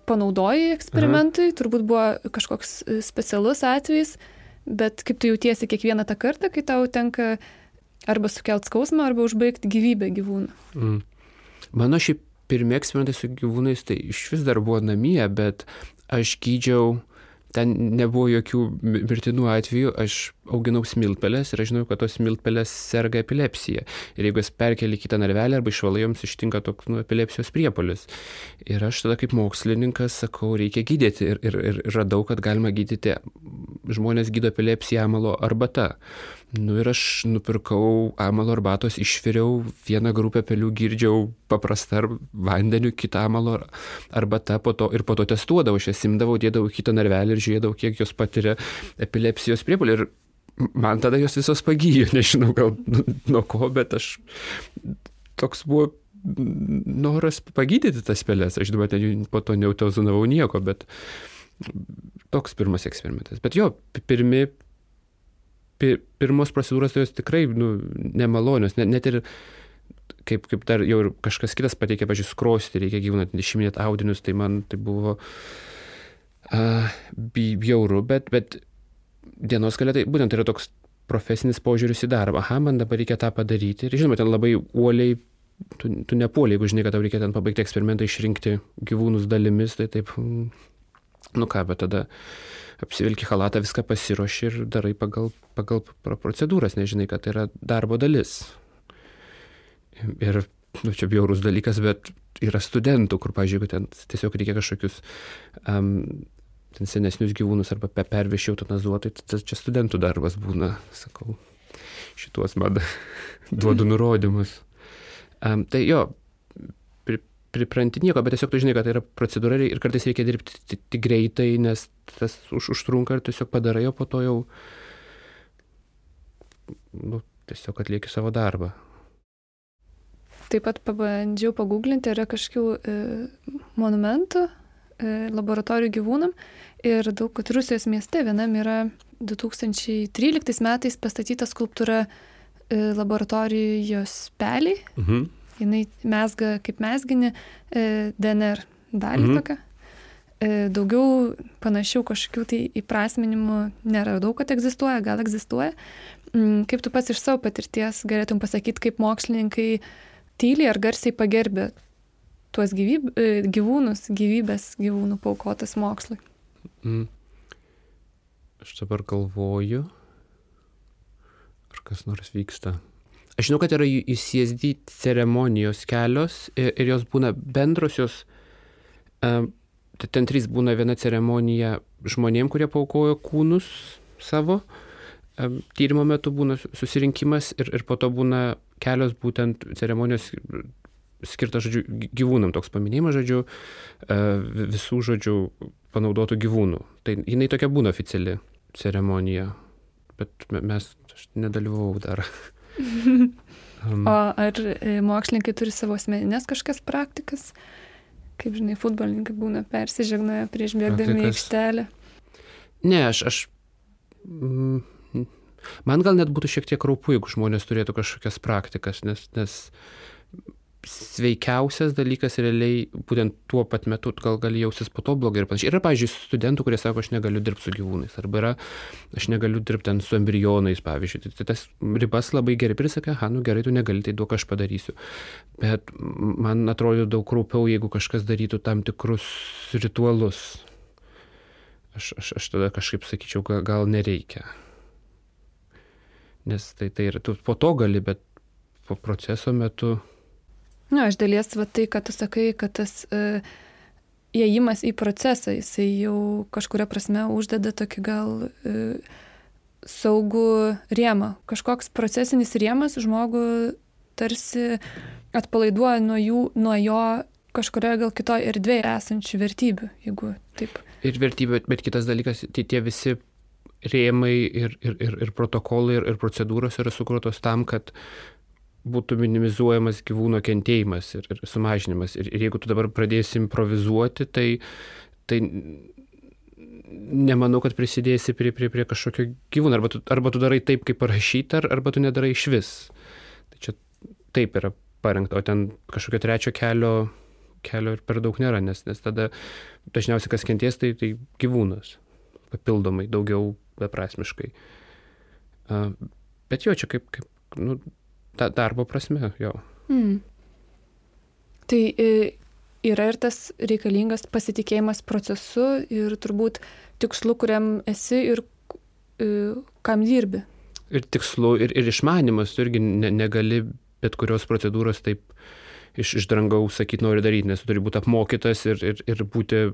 Speaker 1: panaudojai eksperimentui, turbūt buvo kažkoks e, specialus atvejis, bet kaip tu jautiesi kiekvieną tą kartą, kai tau tenka arba sukelt skausmą, arba užbaigti gyvybę gyvūną.
Speaker 4: Mm. Mano šiaip pirmie eksperimentai su gyvūnais tai iš vis dar buvo namie, bet aš gydžiau, ten nebuvo jokių mi- mirtinų atvejų, aš auginau smiltpelės ir aš žinau, kad tos smiltpelės serga epilepsija. Ir jeigu jas perkeli kitą narvelį arba išvalai, joms ištinka toks nu, epilepsijos priepolis. Ir aš tada kaip mokslininkas sakau, reikia gydyti. Ir, ir, ir radau, kad galima gydyti, žmonės gydo epilepsiją amalo arbata. Nu ir aš nupirkau amalo arbatos, išviriau vieną grupę pelių, girdžiau paprastą ar vandeniu, kitą amalo ar- arbata, po to, ir po to testuodavau, aš jas simdavau, dėdavau kitą narvelį ir žiūrėdavau, kiek jos patiria epilepsijos priepolį. Ir man tada jos visos pagyjo, nežinau gal nu- nuo ko, bet aš toks buvo noras pagydyti tas pelės. Aš dabar ten po to neutozonavau nieko, bet toks pirmas eksperimentas. Bet jo, pi- pirmi, pi, pirmos procedūros tai jos tikrai nu, nemalonios, net, net ir kaip, kaip dar jau ir kažkas kitas pateikė, pažiūrėjau, skrosti, reikia gyvūną išiminėti audinius, tai man tai buvo uh, bjauru, bet, bet dienos gale tai būtent yra toks profesinis požiūris į darbą. Aha, man dabar reikia tą padaryti. Ir žinoma, ten labai uoliai, tu, tu nepuoliai, jeigu žinai, kad tau reikia ten pabaigti eksperimentą, išrinkti gyvūnus dalimis, tai taip, mm, nu ką, bet tada apsivilki halatą, viską pasiruoši ir darai pagal, pagal pro- procedūras, nežinai, kad tai yra darbo dalis. Ir, nu, čia bjaurus dalykas, bet yra studentų, kur, pažiūrėjau, ten tiesiog reikia kažkokius um, ten senesnius gyvūnus arba pe pervežti eutanazuotai, tai tas čia studentų darbas būna, sakau, šituos man duodu nurodymus. Um, tai jo, pri, pripranti nieko, bet tiesiog tu žinai, kad tai yra procedūra ir kartais reikia dirbti ti- tik greitai, nes tas už, užtrunka ir tiesiog padarai, o po to jau nu, tiesiog atlieki savo darbą.
Speaker 1: Taip pat pabandžiau paguglinti, yra kažkokių e, monumentų laboratorijų gyvūnam ir daug, kad Rusijos mieste vienam yra 2013 metais pastatyta skulptūra e, laboratorijos peliai.
Speaker 4: Mhm.
Speaker 1: Jis mesga kaip mesginį e, DNR dalį
Speaker 4: Mhm.
Speaker 1: tokią. E, daugiau panašių kažkokių tai įprasminimų neradau, kad egzistuoja, gal egzistuoja. Mm, Kaip tu pats iš savo patirties galėtum pasakyti, kaip mokslininkai tyliai ar garsiai pagerbė tuos gyvyb, e, gyvūnus, gyvybės gyvūnų paukotas mokslui.
Speaker 4: Mm. Aš dabar galvoju, ar kas nors vyksta. Aš žinau, kad yra į į CSD ceremonijos kelios ir, ir jos būna bendrosios. Um, tai ten trys būna viena ceremonija žmonėm, kurie paukojo kūnus savo. Um, tyrimo metu būna su- susirinkimas ir, ir po to būna kelios būtent ceremonijos skirtas, žodžiu, gy- gyvūnam toks paminėjimas, žodžiu, e, vi- visų, žodžiu, panaudotų gyvūnų. Tai jinai tokia būna oficiali ceremonija, bet me- mes, aš nedalyvavau dar. um,
Speaker 1: O ar e, mokslininkai turi savo asmeninės kažkokias praktikas? Kaip žinai, futbolininkai būna persižegnoja prieš bėgdami į aikštelę.
Speaker 4: ne, aš, aš mm, man gal net būtų šiek tiek raupu, jeigu žmonės turėtų kažkokias praktikas, nes, nes sveikiausias dalykas realiai būtent tuo pat metu gal gali jaustis po to blogai ir panašiai. Yra, pavyzdžiui, studentų, kurie sako, aš negaliu dirbti su gyvūnais, arba yra, aš negaliu dirbti ten su embrionais, pavyzdžiui. Tai, tai tas ribas labai gerai prisakė, aha, nu gerai, tu negali, tai daug aš padarysiu. Bet man atrodo daug kraupiau, jeigu kažkas darytų tam tikrus ritualus. Aš, aš, aš tada kažkaip sakyčiau, gal, gal nereikia. Nes tai, tai ir tu po to gali, bet po proceso metu
Speaker 1: Na, aš dalies va tai, kad tu sakai, kad tas uh, įėjimas į procesą, jisai jau kažkuria prasme uždeda tokį gal uh, saugų rėmą. Kažkoks procesinis rėmas žmogų tarsi atpalaiduoja nuo, jų, nuo jo kažkurioje gal kitoje erdvėje esančių vertybių, jeigu taip.
Speaker 4: Ir vertybė, bet kitas dalykas, tai tie visi rėmai ir, ir, ir, ir protokolai ir, ir procedūros yra sukurtos tam, kad būtų minimizuojamas gyvūno kentėjimas ir, ir sumažinimas. Ir, ir jeigu tu dabar pradėsi improvizuoti, tai, tai nemanau, kad prisidėsi prie, prie, prie kažkokio gyvūno. Arba tu, arba tu darai taip, kaip parašyta, arba tu nedarai iš vis. Tai čia taip yra parengta, o ten kažkokio trečio kelio, kelio ir per daug nėra, nes, nes tada dažniausiai kas kenties, tai, tai gyvūnas. Papildomai, daugiau beprasmiškai. Uh, bet jo, čia kaip, kaip nu, da, darbo prasme, jo. Mm.
Speaker 1: Tai e, yra ir tas reikalingas pasitikėjimas procesu ir turbūt tikslu, kuriam esi ir e, kam dirbi.
Speaker 4: Ir tikslu, ir, ir išmanimas, tu irgi ne, negali bet kurios procedūros taip iš, iš dangaus sakyti nori daryti, nes tu turi būti apmokytas ir, ir, ir būti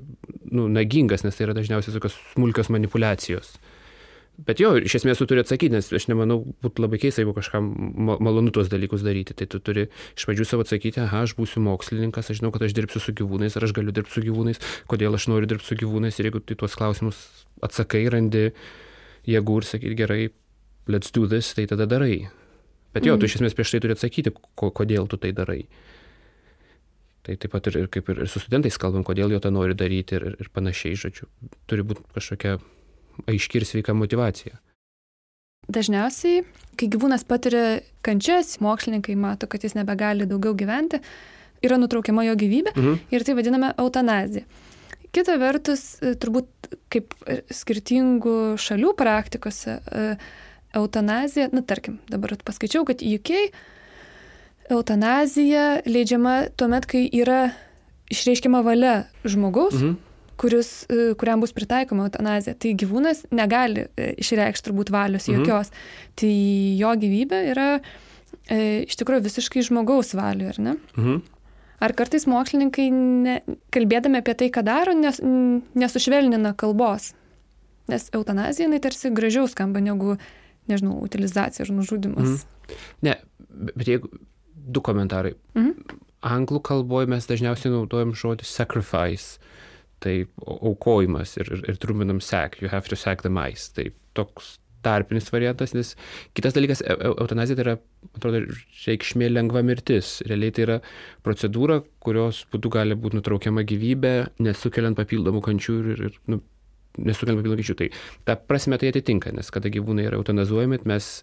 Speaker 4: nu, nagingas, nes tai yra dažniausiai tokios smulkios manipulacijos. Mm. Bet jo, iš esmės tu turi atsakyti, nes aš nemanau, būtų labai keista, jeigu kažkam malonu tuos dalykus daryti. Tai tu turi iš pradžių savo atsakyti, aha, aš būsiu mokslininkas, aš žinau, kad aš dirbsiu su gyvūnais, ar aš galiu dirbti su gyvūnais, kodėl aš noriu dirbti su gyvūnais. Ir jeigu tu tuos klausimus atsakai, randi jėgų ir sakyti gerai, let's do this, tai tada darai. Bet jo, mm. tu iš esmės prieš tai turi atsakyti, ko, kodėl tu tai darai. Tai taip pat ir, ir kaip ir su studentais kalbam, kodėl jo tą nori daryti ir, ir panašiai, žodžiu. Turi būti kažkokia aiški ir sveika motivacija.
Speaker 1: Dažniausiai, kai gyvūnas patiria kančias, mokslininkai mato, kad jis nebegali daugiau gyventi, yra nutraukiama jo gyvybė mhm. ir tai vadiname eutanazija. Kita vertus, turbūt kaip skirtingų šalių praktikose, eutanazija, na tarkim, dabar paskaičiau, kad UK eutanazija leidžiama tuomet, kai yra išreiškiama valia žmogaus. Mhm kuris, e, kuriam bus pritaikoma eutanazija. Tai gyvūnas negali e, išreikšti turbūt valios mhm. jokios. Tai jo gyvybė yra e, iš tikrųjų visiškai žmogaus valių, ar ne? Mhm. Ar kartais mokslininkai, ne, kalbėdami apie tai, ką daro, nes, nesušvelnina kalbos? Nes eutanazija, jinai tarsi gražiau skamba negu, nežinau, utilizacija ar nužudimas.
Speaker 4: Mhm. Ne, bet jeigu du komentarai. Mhm. Anglų kalboje mes dažniausiai naudojam žodį sacrifice tai aukojimas ir, ir, ir trumpinam sek, you have to sack the mice. Tai toks tarpinis variantas, nes kitas dalykas, eutanazija tai yra, atrodo, reikšmė lengva mirtis. Realiai tai yra procedūra, kurios būdu gali būti nutraukiama gyvybė, nesukeliant papildomų kančių ir, ir nu, nesukeliant papildomų kančių. Tai ta prasme tai atitinka, nes kada gyvūnai yra eutanazuojami, mes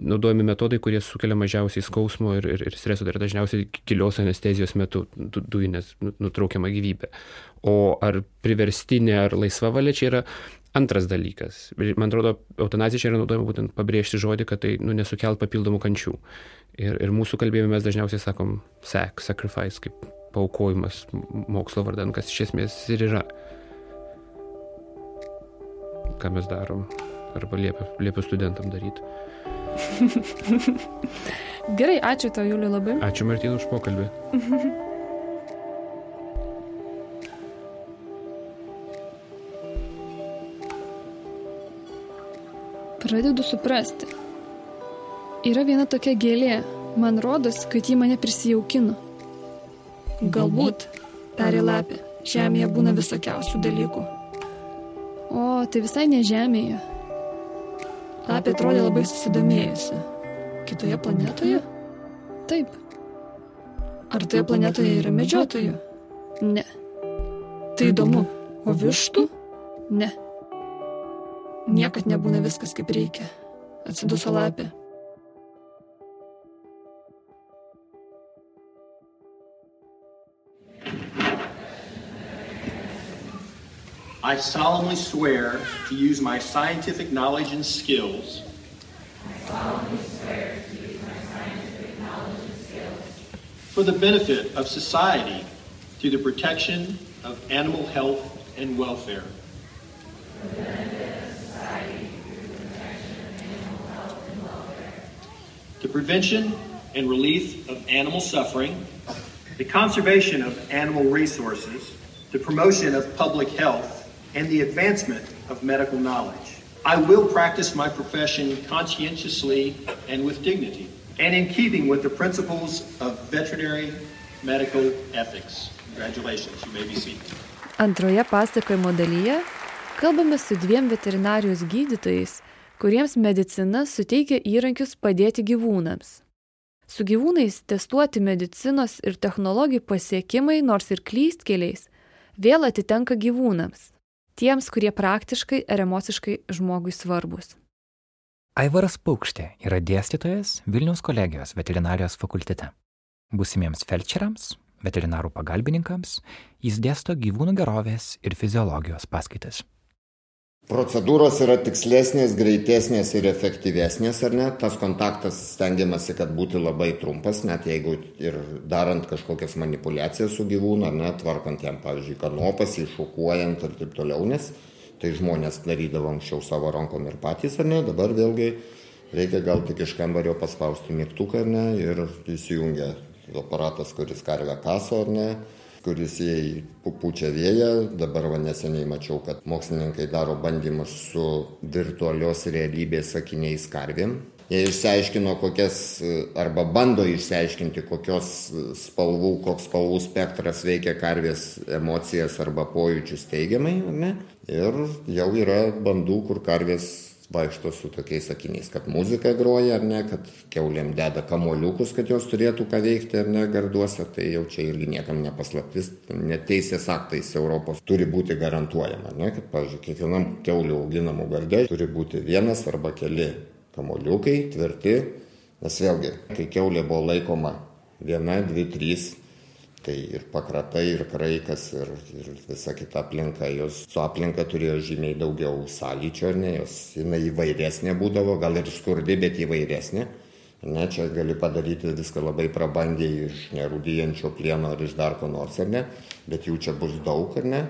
Speaker 4: naudojami metodai, kurie sukelia mažiausiai skausmo ir, ir, ir streso, tai yra dažniausiai gilios anestezijos metu du, dujinės nu, nutraukiama gyvybė. O ar priverstinė ar laisva valia čia yra antras dalykas. Man atrodo, eutanazija čia yra naudojama būtent pabrėžti žodį, kad tai nu, nesukelt papildomų kančių. Ir, ir mūsų kalbėjime mes dažniausiai sakom sac, sacrifice, kaip paukojimas mokslo vardan, kas iš esmės ir yra. Ką mes darom. Arba liepiu, liepiu studentam daryti.
Speaker 1: Gerai, ačiū tau, Juliu, labai.
Speaker 4: Ačiū Martinu už pokalbį.
Speaker 3: Pradedu suprasti. Yra viena tokia gėlė, man rodos, kad ji mane prisijaukino. Galbūt, tarė lapė, žemėje būna visokiausių dalykų. O, tai visai ne žemėje, Lapė atrodė labai susidomėjusi. Kitoje planetoje? Taip. Ar toje planetoje yra medžiotojų? Ne. Tai įdomu. O vištų? Ne. Niekad nebūna viskas kaip reikia. Atsiduso lapė.
Speaker 5: I solemnly swear to use my scientific knowledge and skills. For the benefit of society through the protection of animal health and welfare. The prevention and relief of animal suffering, the conservation of animal resources, the promotion of public health, and the advancement of medical knowledge. I will practice my profession conscientiously and with dignity, and in keeping with the principles of veterinary medical ethics. Congratulations, you may be seated.
Speaker 1: Antroje pasakojimo dalyje kalbame su dviem veterinarijos gydytojais, kuriems medicina suteikia įrankius padėti gyvūnams. Su gyvūnais testuoti medicinos ir technologijų pasiekimai, nors ir klystkeliais, vėl atitenka gyvūnams, tiems, kurie praktiškai ir emociškai žmogui svarbus.
Speaker 2: Aivaras Paukštė yra dėstytojas Vilniaus kolegijos veterinarijos fakultete. Būsimiems felčeriams, veterinarų pagalbininkams, jis dėsto gyvūnų gerovės ir fiziologijos paskaitas.
Speaker 6: Procedūros yra tikslesnės, greitesnės ir efektyvesnės, ar ne? Tas kontaktas stengiamasi, kad būtų labai trumpas, net jeigu ir darant kažkokias manipulacijas su gyvūnu, ar ne, tvarkant jam, pavyzdžiui, kanopas, iššukuojant ir taip toliau, nes tai žmonės darydavo anksčiau savo rankom ir patys, ar ne, dabar vėlgi reikia gal tik iš kambario paspausti mygtuką, ar ne, ir įsijungia aparatas, kuris karvę kaso, ar ne, kuris jai pučia vėją. Dabar va neseniai mačiau, kad mokslininkai daro bandymus su virtualios realybės sakiniais karvėm. Jie išsiaiškino, kokias, arba bando išsiaiškinti, kokios spalvų, koks spalvų spektras veikia karvės emocijas arba pojūčius teigiamai, ne? Ir jau yra bandų, kur karvės vaikšto su tokiais sakiniais, kad muzika groja ar ne, kad keuliam deda kamoliukus, kad jos turėtų ką veikti ar ne garduose, tai jau čia irgi niekam nepaslaptis, neteisės aktais Europos turi būti garantuojama, ne, kad, pavyzdžiui, kiekvienam keulių auginamų gardė turi būti vienas arba keli kamoliukai tvirti, nes vėlgi, kai keulė buvo laikoma viena, dvi, trys Tai ir pakratai, ir kraikas, ir, ir visa kita aplinka, jos su aplinka turėjo žymiai daugiau sąlyčio, ne, jos jinai įvairesnė būdavo, gal ir skurdi, bet įvairesnė. Ne, čia gali padaryti viską labai prabangiai iš nerūdyjančio plieno ar iš dar ko nors, ar ne, bet jų čia bus daug, ar ne.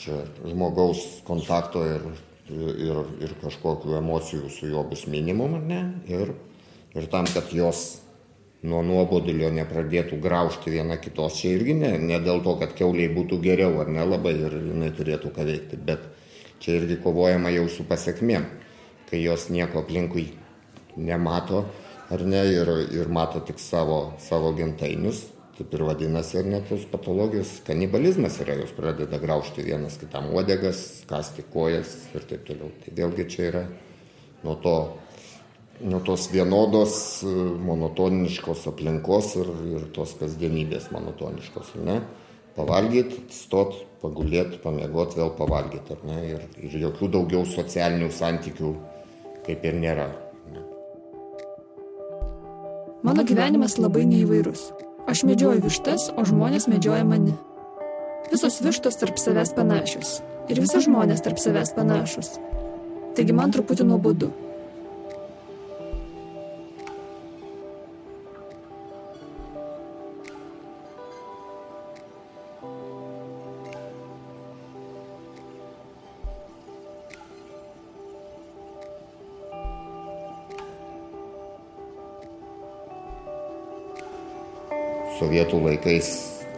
Speaker 6: Čia žmogaus kontakto ir, ir, ir kažkokių emocijų su juo bus minimum, ar ne. Ir, ir tam, kad jos nuo nuobodulio nepradėtų graužti viena kitos. Čia irgi ne, ne dėl to, kad keuliai būtų geriau ar nelabai ir jinai turėtų ką veikti, bet čia irgi kovojama jau su pasiekmėm, kai jos nieko aplinkui nemato ar ne ir, ir mato tik savo, savo gentainius. Taip ir vadinasi, ar net tos patologijos kanibalizmas yra, jos pradeda graužti vienas kitam uodegas, kasti kojas ir taip toliau. Tai vėlgi čia yra nuo to nuo tos vienodos e, monotoniškos aplinkos ir, ir tos kasdienybės monotoniškos, ne? Pavalgyti, stot, pagulėti, pamiegoti, vėl pavalgyti, ar ne? Ir, ir jokių daugiau socialinių santykių kaip ir nėra. Ne?
Speaker 3: Mano gyvenimas labai neįvairus. Aš medžioju vištas, o žmonės medžioja mane. Visos vištos tarp savęs panašios. Ir visi žmonės tarp savęs panašus. Taigi man truputį nuobodu.
Speaker 6: Sovietų laikais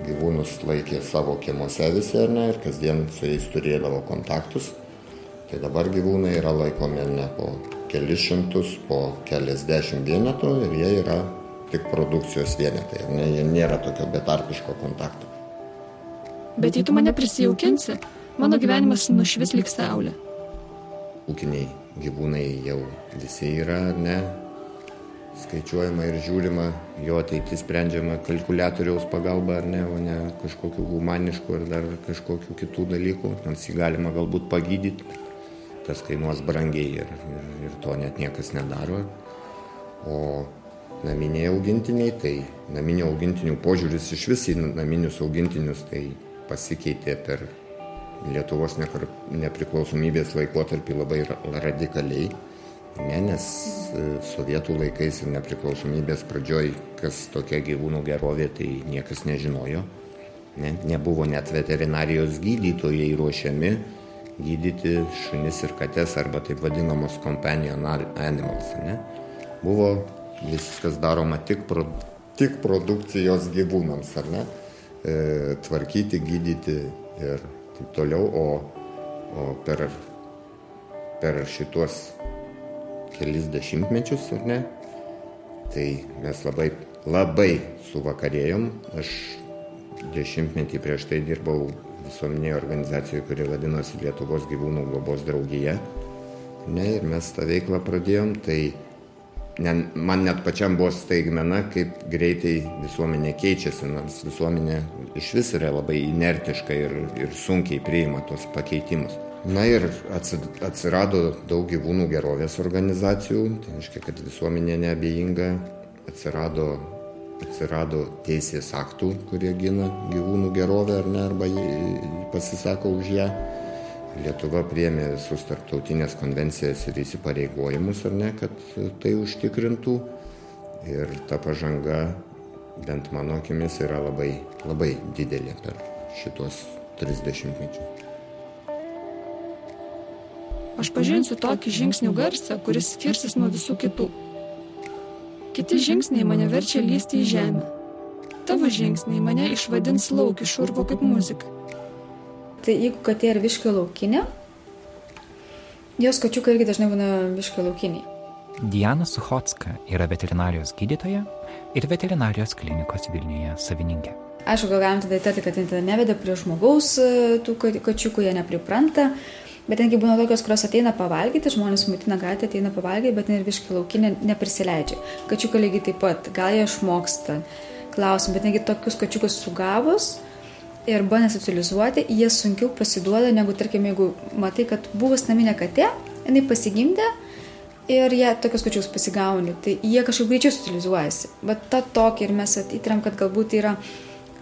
Speaker 6: gyvūnus laikė savo kiemuose visi ar ne ir kasdien su jais turėdavo kontaktus. Tai dabar gyvūnai yra laikomi ne po kelis šimtus, po keliasdešimt vienetų ir jie yra tik produkcijos vienetai, ne, jie nėra tokio betarpiško kontakto.
Speaker 3: Bet jei tu mane prisijaukinsi, mano gyvenimas nušvis lik saulė.
Speaker 6: Ūkiniai gyvūnai jau visi yra, ne, skaičiuojama ir žiūrima, jo ateitis sprendžiama kalkuliatoriaus pagalba ar ne, o ne kažkokiu humanišku ar dar kažkokiu kitų dalykų, nors jį galima galbūt pagydyti, tas kainuos brangiai ir, ir, ir to net niekas nedaro. O naminiai augintiniai, tai naminių augintinių požiūris iš vis į naminius augintinius tai pasikeitė per Lietuvos nepriklausomybės laikotarpį labai radikaliai. Ne, nes e, sovietų laikais ir nepriklausomybės pradžioj, kas tokia gyvūnų gerovė, tai niekas nežinojo. Ne, nebuvo net veterinarijos gydytojai ruošiami gydyti šunis ir kates arba taip vadinamos companion animals. Ne. Buvo viskas daroma tik, pro, tik produkcijos gyvūnams, ar ne? E, tvarkyti, gydyti ir taip toliau, o, o per, per šituos kelis dešimtmečius, ar ne? Tai mes labai, labai suvakarėjom. Aš dešimtmetį prieš tai dirbau visuomenėje organizacijoje, kuri vadinosi Lietuvos gyvūnų globos draugija. Ne, ir mes tą veiklą pradėjom, tai ne, man net pačiam buvo staigmena, kaip greitai visuomenė keičiasi, nors visuomenė iš vis yra labai inertiška ir, ir sunkiai priima tos pakeitimus. Na ir atsirado daug gyvūnų gerovės organizacijų, tai reiškia, kad visuomenė neabejinga, atsirado, atsirado teisės aktų, kurie gina gyvūnų gerovę ar ne, arba pasisako už ją. Lietuva priemė visus tarptautinės konvencijas ir įsipareigojimus, ar ne, kad tai užtikrintų. Ir ta pažanga, bent mano akimis, yra labai, labai didelė per šitos 30 mečius.
Speaker 3: Aš pažinsiu tokį žingsnių garsą, kuris skirsis nuo visų kitų. Kiti žingsniai mane verčia lysti į žemę. Tavo žingsniai mane išvadins lauk iš urvo kaip muzika.
Speaker 7: Tai jeigu katė yra viškio laukinė, jos kačiukai irgi dažnai būna viškio laukiniai.
Speaker 2: Diana Suchotska yra veterinarijos gydytoja ir veterinarijos klinikos Vilniuje savininkė.
Speaker 7: Aišku, gal galim tada įtarti, kad tai neveda prie žmogaus tų kačiukų, jie nepripranta, Bet tengi būna tokios, kurios ateina pavalgyti, žmonės maitina gatvę, ateina pavalgyti, bet ir viškai laukinė neprisileidžia. Kačiukai lygiai taip pat, gal jie išmoksta, klausim, bet negi tokius kačiukus sugavus ir bandė socializuoti, jie sunkiau pasiduoda, negu, tarkim, jeigu matai, kad buvus naminė katė, jinai pasigimdė ir jie tokius kačius pasigauni, tai jie kažkaip greičiau socializuojasi. Bet tą tokį ir mes įtariam, kad galbūt yra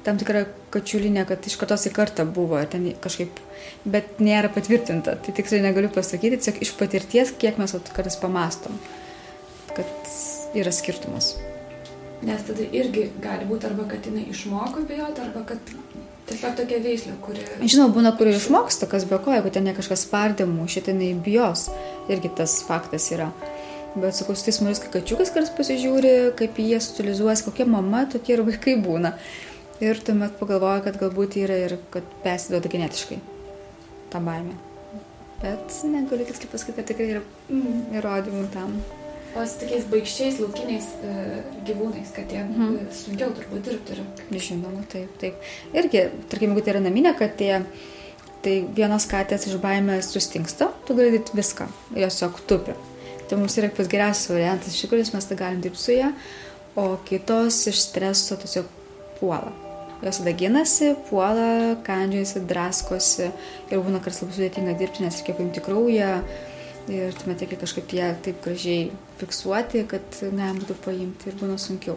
Speaker 7: tam tikra kačiulinė, kad iš kartos į kartą buvo, ten kažkaip bet nėra patvirtinta. Tai tikrai negaliu pasakyti, tiesiog iš patirties, kiek mes kartais pamastom, kad yra skirtumas.
Speaker 1: Nes tada irgi gali būti arba kad jinai išmoko bijoti, arba kad tiesiog tokia veislė, kuri...
Speaker 7: Žinau, būna, kuri išmoksta, kas be ko, jeigu ten ne kažkas spardymų, šitai jinai bijos, irgi tas faktas yra. Bet sakau, su tais mažais kačiukas kartais pasižiūri, kaip jie socializuojas, kokia mama, tokie ir vaikai būna. Ir tuomet pagalvoja, kad galbūt yra ir kad persiduoda genetiškai tą baimę. Bet negaliu tiksliai pasakyti, kad tikrai yra mm, įrodymų tam.
Speaker 1: O su tokiais baigščiais laukiniais e, gyvūnais, kad jie mhm. E, sunkiau turbūt dirbti yra.
Speaker 7: Žinoma, taip, taip. Irgi, tarkim, jeigu tai yra naminė katė, tai vienos katės iš baimės sustingsta, tu gali daryti viską, jos tiesiog tupi. Tai mums yra pats geriausias variantas, iš tikrųjų mes tai galim dirbti su ją, o kitos iš streso tiesiog puola jos tada ginasi, puola, kandžiasi, draskosi ir būna kartais labai sudėtinga dirbti, nes reikia paimti kraują ir tuomet reikia kažkaip ją taip gražiai fiksuoti, kad galima būtų paimti ir būna sunkiau.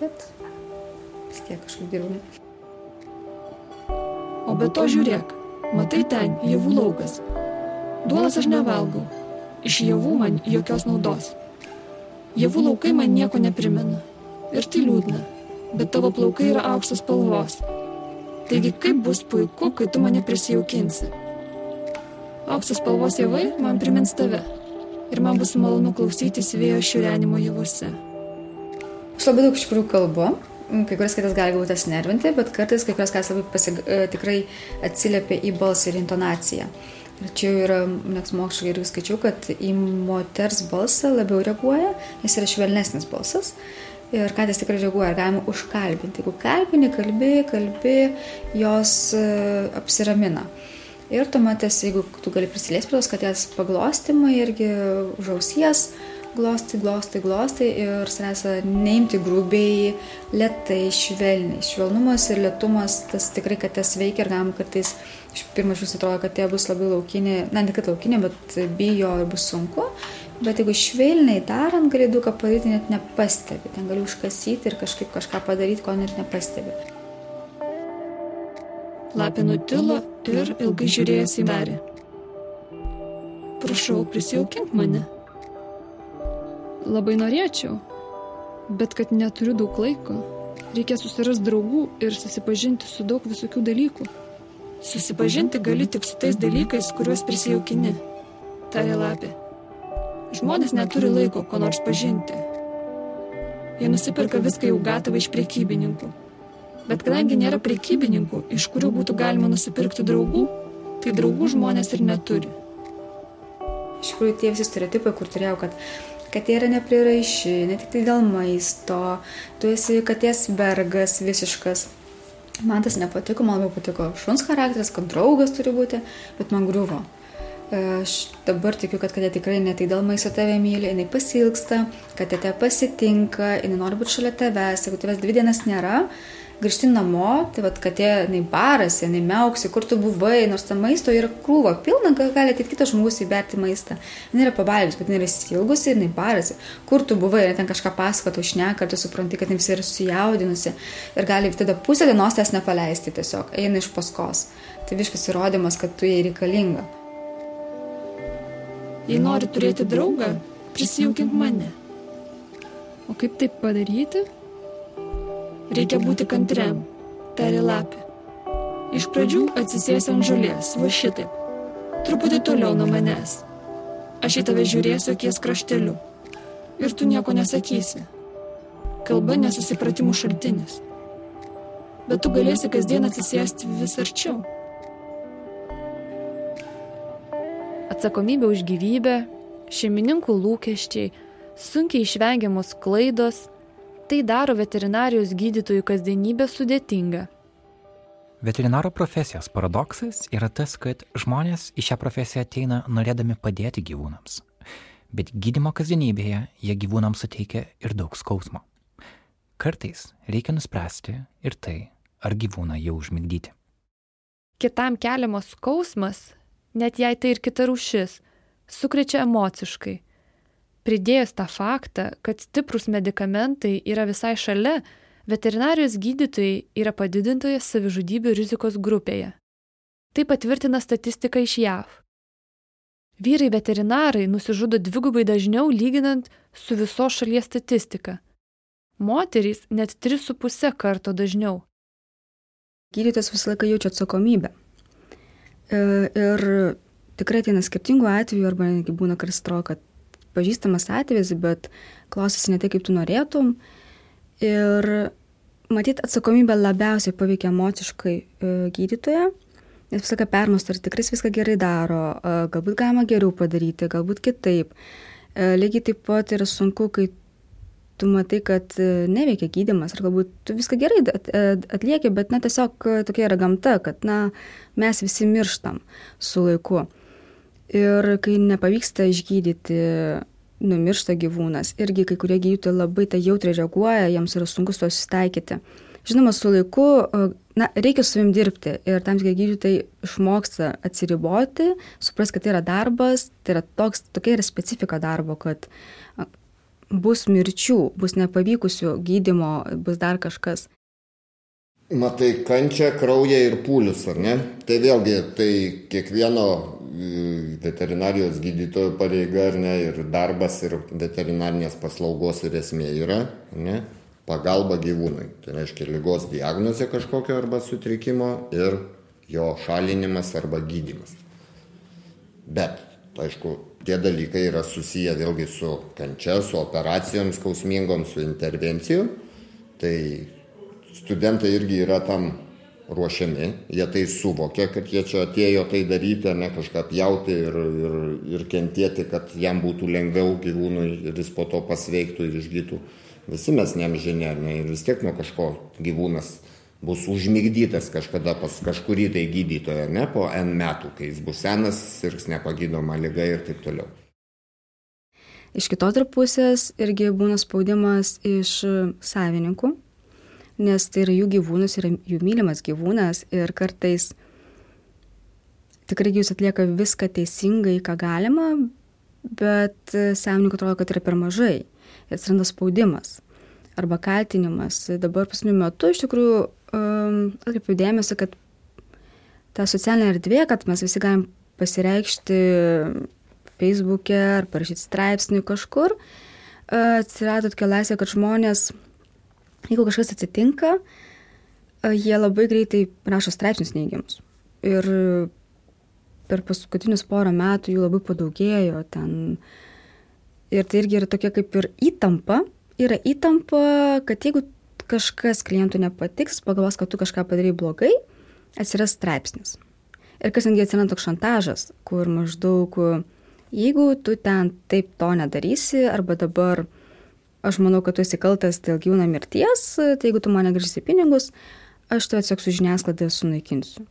Speaker 7: Bet vis tiek kažkaip dirbame.
Speaker 3: O be to žiūrėk, matai ten, javų laukas. Duolas aš nevalgau. Iš javų man jokios naudos. Javų laukai man nieko neprimena. Ir tai liūdna bet tavo plaukai yra aukštos spalvos. Taigi kaip bus puiku, kai tu mane prisijaukinsi. Auksas spalvos javai man primins tave ir man bus malonu klausytis vėjo šiurenimo javuose.
Speaker 7: Aš labai daug iš tikrųjų kalbu, kai kurias kitas gali galbūt tas nervinti, bet kartais kai kurias kas labai pasig... E, tikrai atsiliepia į balsą ir intonaciją. Ir čia jau yra, nes moksliškai irgi skaičiau, kad į moters balsą labiau reaguoja, nes yra švelnesnis balsas ir katės tikrai reaguoja, galima užkalbinti. Jeigu kalbini, kalbi, kalbi, jos e, apsiramina. Ir tuomet, jeigu tu gali prisiliesti prie tos katės paglostymą irgi už ausies, glostai, glostai, glostai ir svarbiausia neimti grubiai, lietai, švelniai. Švelnumas ir lietumas tas tikrai katės veikia ir galim kartais iš pirmo žingsnio atrodo, kad jie bus labai laukinė, na ne kad laukinė, bet bijo ir bus sunku. Bet jeigu švelniai darant, gali daug ką padaryti, net nepastebi. Ten gali užkasyti ir kažkaip kažką padaryti, ko net nepastebi.
Speaker 3: Lapė nutilo ir ilgai žiūrėjęs į merį. Prašau, prisijaukink mane.
Speaker 1: Labai norėčiau, bet kad neturiu daug laiko, reikia susirasti draugų ir susipažinti su daug visokių dalykų.
Speaker 3: Susipažinti gali tik su tais dalykais, kuriuos prisijaukini, tarė lapė. Žmonės neturi laiko ko nors pažinti. Jie nusiperka viską jau gatavą iš priekybininkų. Bet kadangi nėra priekybininkų, iš kurių būtų galima nusipirkti draugų, tai draugų žmonės ir neturi.
Speaker 7: Iš tikrųjų, tie visi stereotipai, kur turėjau, kad katė yra nepriraiši, ne tik tai dėl maisto, tu esi katės bergas visiškas. Man tas nepatiko, man labiau patiko šuns charakteris, kad draugas turi būti, bet man griuvo. Aš dabar tikiu, kad katė tikrai ne tik dėl maisto tave myli, jinai pasilgsta, kad tave pasitinka, jinai nori būti šalia tavęs, jeigu tavęs dvi dienas nėra, grįžti namo, tai vad katė, jinai barasi, jinai meuksi, kur tu buvai, nors ta maisto yra krūvo pilna, gal gali ateit kitas žmogus įberti maistą. Jis yra pabalgęs, bet jinai yra įsilgusi ir jinai barasi. Kur tu buvai, ir ten kažką pasakotų ir tu supranti, kad jis yra sujaudinusi ir gali tada pusę dienos tes nepaleisti tiesiog, eina iš paskos. Tai viskas įrodymas, kad tu jai reikalinga.
Speaker 3: Jei nori turėti draugą, prisijaukink mane.
Speaker 1: O kaip tai padaryti?
Speaker 3: Reikia būti kantriam, tarė lapė. Iš pradžių atsisės ant žolės, va šitaip. Truputį toliau nuo manęs. Aš į tave žiūrėsiu akies krašteliu. Ir tu nieko nesakysi. Kalba nesusipratimų šaltinis. Bet tu galėsi kasdien atsisėsti vis arčiau.
Speaker 1: Atsakomybė už gyvybę, šeimininkų lūkesčiai, sunkiai išvengiamos klaidos Tai daro veterinarijos gydytojų kasdienybę sudėtingą.
Speaker 2: Veterinaro profesijos paradoksas yra tas, kad žmonės į šią profesiją ateina norėdami padėti gyvūnams. Bet gydimo kasdienybėje jie gyvūnams suteikia ir daug skausmo. Kartais reikia nuspręsti ir tai, ar gyvūną jau užmigdyti.
Speaker 1: Kitam keliamas skausmas, net jei tai ir kita rušis, sukrečia emociškai Pridėjus tą faktą, kad stiprus medikamentai yra visai šalia, veterinarijos gydytojai yra padidintoje savižudybių rizikos grupėje. Tai patvirtina statistika iš JAV. Vyrai veterinarai nusižudo dvigubai dažniau lyginant su viso šalies statistika. Moterys net 3,5 karto dažniau.
Speaker 7: Gydytojas visą laiką jaučia atsakomybę. E, ir tikrai ateina skirtingų atvejų, arba netgi būna kartais atrodo, kad pažįstamas atvejis, bet klausosi ne tai, kaip tu norėtum. Ir matyt, atsakomybė labiausiai paveikia emociškai e, gydytoje, nes visą laiką permastų, ar tikrai viską gerai daro, e, galbūt galima geriau padaryti, galbūt kitaip. Lygiai taip pat yra sunku, kai tu matai, kad neveikia gydimas, ar galbūt tu viską gerai atlieki, bet na tiesiog tokia yra gamta, kad na mes visi mirštam su laiku. Ir kai nepavyksta išgydyti, numiršta gyvūnas. Irgi kai kurie gydytojai labai tai jautriai reaguoja, jiems yra sunku su to susitaikyti. Žinoma, su laiku, na, reikia su jum dirbti ir tam tikrai gydytojai išmoksta atsiriboti, supras, kad tai yra darbas, tai yra toks, tokia yra specifika darbo, kad bus mirčių, bus nepavykusių gydimo, bus dar kažkas.
Speaker 6: Matai kančią, kraują ir pūlius, ar ne? Tai vėlgi, tai kiekvieno veterinarijos gydytojo pareiga ar ne, ir darbas, ir veterinarinės paslaugos ir esmė yra, ne, pagalba gyvūnui. Tai reiškia lygos diagnozė kažkokio arba sutrikimo ir jo šalinimas arba gydimas. Bet, aišku, tie dalykai yra susiję vėlgi su kančia, su operacijom skausmingom, su intervencijom. Tai studentai irgi yra tam ruošiami, jie tai suvokia, kad jie čia atėjo tai daryti, ne kažką pjauti ir, ir, ir kentėti, kad jam būtų lengviau gyvūnui ir jis po to pasveiktų ir išgytų. Visi mes neamžinė, ne, ir vis tiek nuo kažko gyvūnas bus užmigdytas kažkada pas kažkurį tai gydytoją, ne po N metų, kai jis bus senas, sirgs nepagydoma lyga ir taip toliau.
Speaker 7: Iš kitos pusės irgi būna spaudimas iš savininkų, nes tai yra jų gyvūnas, yra jų mylimas gyvūnas ir kartais tikrai jūs atlieka viską teisingai, ką galima, bet savininkui atrodo, kad yra per mažai ir atsiranda spaudimas arba kaltinimas. Dabar pasiniu metu iš tikrųjų um, atkreipiu dėmesį, kad ta socialinė erdvė, kad mes visi galim pasireikšti Facebook'e ar parašyti straipsnį kažkur, atsirado tokia laisvė, kad žmonės, jeigu kažkas atsitinka, jie labai greitai rašo straipsnius neigiamus. Ir per paskutinius porą metų jų labai padaugėjo ten. Ir tai irgi yra tokia kaip ir įtampa. Yra įtampa, kad jeigu kažkas klientų nepatiks, pagalvos, kad tu kažką padarai blogai, atsiras straipsnis. Ir kas netgi atsiranda toks šantažas, kur maždaug, jeigu tu ten taip to nedarysi, arba dabar aš manau, kad tu esi kaltas dėl gyvūno mirties, tai jeigu tu man negrįžsi pinigus, aš tu tiesiog su žiniasklaida sunaikinsiu.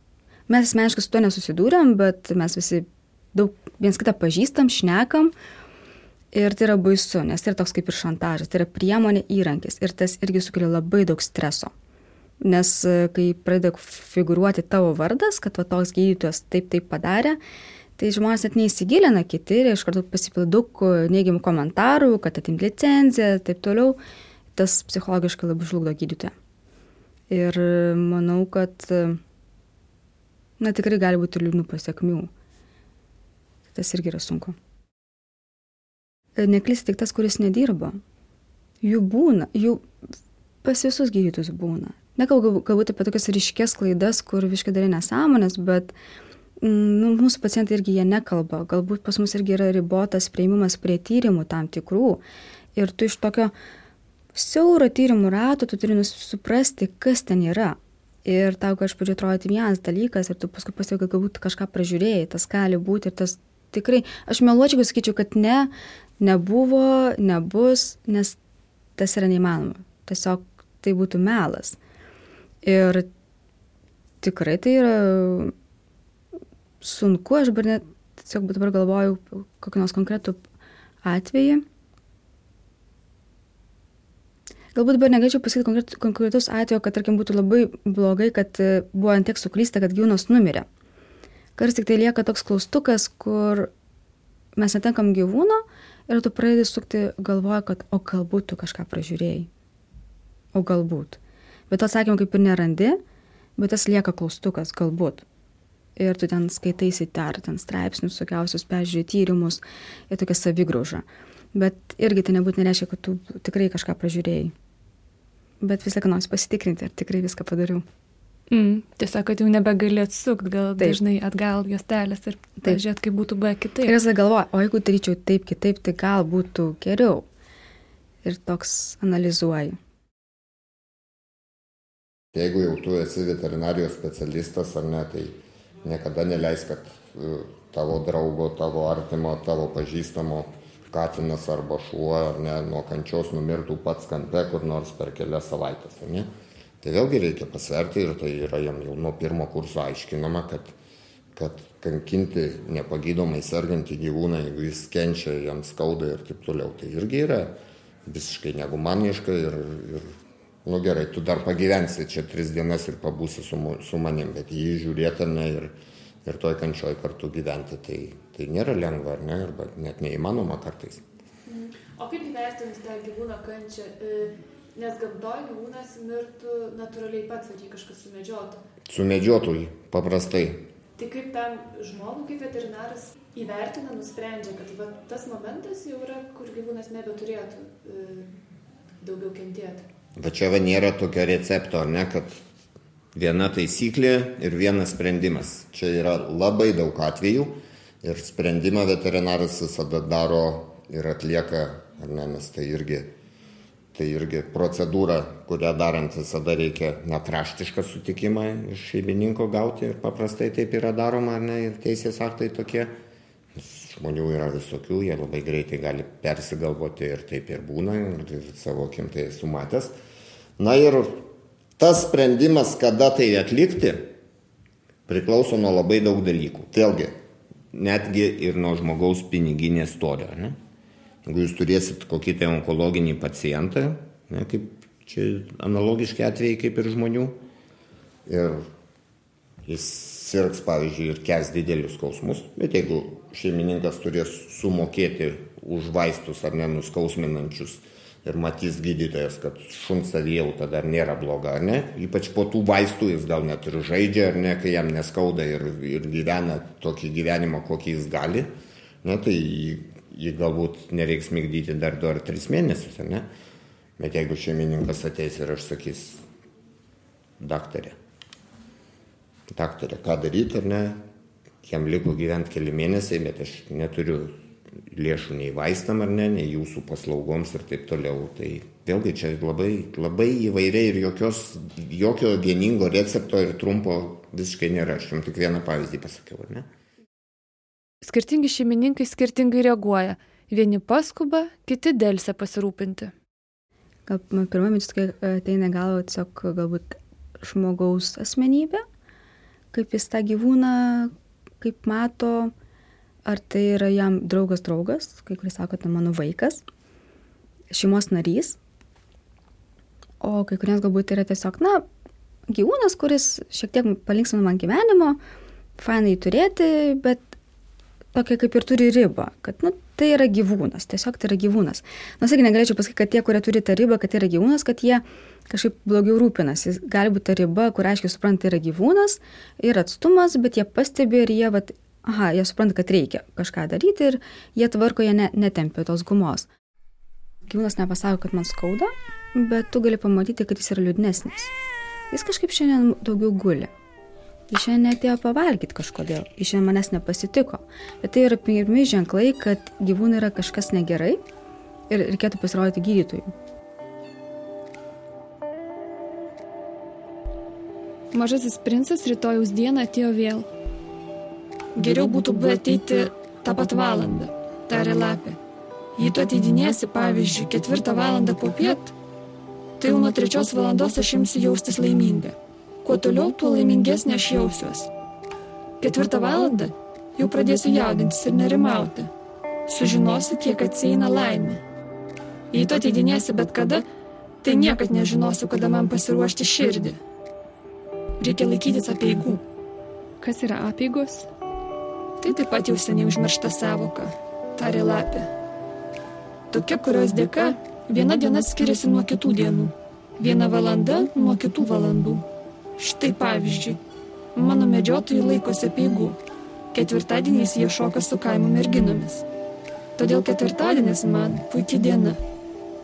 Speaker 7: Mes asmeniškai su tuo nesusidūrėm, bet mes visi daug viens kitą pažįstam, šnekam. Ir tai yra baisu, nes tai yra toks kaip ir šantažas, tai yra priemonė įrankis ir tas irgi sukelia labai daug streso. Nes e, kai pradeda figuruoti tavo vardas, kad va toks gydytojas taip taip padarė, tai žmonės net neįsigilina kiti ir iš karto pasipildo daug e, neigiamų komentarų, kad atimti licenciją ir taip toliau. Tas psichologiškai labai žlugdo gydytoją. Ir e, manau, kad na tikrai gali būti liūdnų pasiekmių. Tas irgi yra sunku. Neklysti tik tas, kuris nedirba. Jų būna, jų pas visus gydytus būna nekalbu galbūt apie tokias ryškės klaidas, kur viškai darė nesąmonės, bet mm, nu, mūsų pacientai irgi jie nekalba. Galbūt pas mus irgi yra ribotas prieimumas prie tyrimų tam tikrų. Ir tu iš tokio siauro tyrimų rato, tu turi suprasti, kas ten yra. Ir tau, kad aš pradžiu atrodyti vienas dalykas ir tu paskui pasiekė, kad galbūt kažką pražiūrėjai, tas gali būti ir tas tikrai, aš meluočiau, sakyčiau, kad ne, nebuvo, nebus, nes tas yra neįmanoma. Tiesiog tai būtų melas. Ir tikrai tai yra sunku, aš dabar net tiesiog dabar galvoju kokį nors konkretų atvejį. Galbūt dabar negalėčiau pasakyti konkretus atveju, kad, tarkim, būtų labai blogai, kad e, buvo ant tiek suklysta, kad gyvūnas numirė. Kartais tik tai lieka toks klaustukas, kur mes netenkam gyvūno ir tu pradedi sukti galvoja, kad o galbūt tu kažką pražiūrėjai. O galbūt bet atsakymų kaip ir nerandi, bet tas lieka klaustukas galbūt. Ir tu ten skaitaisi dar, ten straipsnius, sukiausius, peržiūrėjai tyrimus ir tokia savigrauža. Bet irgi tai nebūtinai reiškia, kad tu tikrai kažką pražiūrėjai. Bet vis laik nors pasitikrinti, ar tikrai viską padariau.
Speaker 1: Mm, tiesiog, kad jau nebegali atsukti, gal taip. dažnai atgal juostelės ir pažiūrėti, kaip būtų buvę kitaip.
Speaker 7: Ir jis galvoja, o jeigu daryčiau taip kitaip, tai gal būtų geriau. Ir toks analizuoji.
Speaker 6: Jeigu jau tu esi veterinarijos specialistas ar ne, tai niekada neleis, kad e, tavo draugo, tavo artimo, tavo pažįstamo katinas arba šuo ar ne nuo kančios numirtų pats kampe kur nors per kelias savaitės. Ne? Tai vėlgi reikia pasverti ir tai yra jam jau nuo pirmo kurso aiškinama, kad, kad kankinti nepagydomai sergantį gyvūną, jeigu jis kenčia, jam skauda ir taip toliau, tai irgi yra visiškai negumaniška ir, ir nu gerai, tu dar pagyvensi čia tris dienas ir pabūsi su, su manim, bet jį žiūrėtame ir, ir toj kančioj kartu gyventi, tai, tai nėra lengva, ar ne, arba net neįmanoma kartais.
Speaker 1: Mhm. O kaip įvertinti tą gyvūno kančią? E, nes gamtoje gyvūnas mirtų natūraliai pats, ar jį kažkas sumedžiotų.
Speaker 6: Sumedžiotų jį, paprastai.
Speaker 1: Tai kaip tam žmogui, kaip veterinaras įvertina, nusprendžia, kad va, tas momentas jau yra, kur gyvūnas nebeturėtų e, daugiau kentėti.
Speaker 6: Va čia va nėra tokio recepto, ar ne, kad viena taisyklė ir vienas sprendimas. Čia yra labai daug atvejų ir sprendimą veterinaras visada daro ir atlieka, ar ne, nes tai irgi, tai irgi procedūra, kurią darant visada reikia net raštišką sutikimą iš šeimininko gauti ir paprastai taip yra daroma, ar ne, ir teisės aktai tokie žmonių yra visokių, jie labai greitai gali persigalvoti ir taip ir būna, ir, ir savo akim tai esu matęs. Na ir tas sprendimas, kada tai atlikti, priklauso nuo labai daug dalykų. Vėlgi, netgi ir nuo žmogaus piniginės storio. Ne? Jeigu jūs turėsit kokį tai onkologinį pacientą, ne, kaip čia analogiški atvejai kaip ir žmonių, ir jis sirgs, pavyzdžiui, ir kes didelius skausmus, bet jeigu šeimininkas turės sumokėti už vaistus ar nenuskausminančius ir matys gydytojas, kad šuns savijauta dar nėra bloga, ar ne? Ypač po tų vaistų jis gal net ir žaidžia, ar ne, kai jam neskauda ir, ir gyvena tokį gyvenimą, kokį jis gali, ne, tai jį, galbūt nereiks mygdyti dar 2 ar 3 mėnesius, ar ne? Bet jeigu šeimininkas ateis ir aš sakys, daktarė, daktarė, ką daryti, ar ne, jam liko gyventi keli mėnesiai, bet aš neturiu lėšų nei vaistam ar ne, nei jūsų paslaugoms ir taip toliau. Tai vėlgi čia labai, labai įvairiai ir jokios, jokio vieningo recepto ir trumpo visiškai nėra. Aš jums tik vieną pavyzdį pasakiau, ar ne?
Speaker 1: Skirtingi šeimininkai skirtingai reaguoja. Vieni paskuba, kiti dėlse pasirūpinti.
Speaker 7: Gal pirmą mintis, kai ateina galvo tiesiog galbūt žmogaus asmenybė, kaip jis tą gyvūną, kaip mato, ar tai yra jam draugas draugas, kai kuris sako, tai mano vaikas, šeimos narys, o kai kuriems galbūt yra tiesiog, na, gyvūnas, kuris šiek tiek palinksmina man gyvenimo, fainai turėti, bet tokia kaip ir turi ribą, kad, nu, tai yra gyvūnas, tiesiog tai yra gyvūnas. Nors irgi negalėčiau pasakyti, kad tie, kurie turi tą ribą, kad tai yra gyvūnas, kad jie kažkaip blogiau rūpinasi. Gali būti ta riba, kur aiškiai supranta, tai yra gyvūnas ir atstumas, bet jie pastebi ir jie, vat, aha, jie supranta, kad reikia kažką daryti ir jie tvarko, jie ne, netempia tos gumos. Gyvūnas nepasako, kad man skauda, bet tu gali pamatyti, kad jis yra liūdnesnis. Jis kažkaip šiandien daugiau guli. Jis šiandien netėjo pavalgyti kažkodėl, jis šiandien manęs nepasitiko. Bet tai yra pirmi ženklai, kad gyvūnai yra kažkas negerai ir reikėtų pasirodyti gydytojui.
Speaker 1: Mažasis princas rytojaus dieną atėjo vėl.
Speaker 3: Geriau būtų buvę ateiti tą pat valandą, tarė lapė. Jei tu ateidinėsi, pavyzdžiui, ketvirtą valandą po piet, tai jau nuo trečios valandos aš imsiu jaustis laiminga. Kuo toliau, tuo laimingesnė aš jausiuos. Ketvirtą valandą jau pradėsiu jaudintis ir nerimauti. Sužinosiu, kiek atsieina laimė. Jei tu ateidinėsi bet kada, tai niekad nežinosiu, kada man pasiruošti širdį. Reikia laikytis apieigų.
Speaker 1: Kas yra apėgos?
Speaker 3: Tai taip pat jau seniai užmiršta savoka, tarė lapė. Tokia, kurios dėka viena diena skiriasi nuo kitų dienų, viena valanda nuo kitų valandų. Štai pavyzdžiui, mano medžiotojai laikosi peigų. Ketvirtadieniais jie šoka su kaimo merginomis. Todėl ketvirtadienis man puikia diena.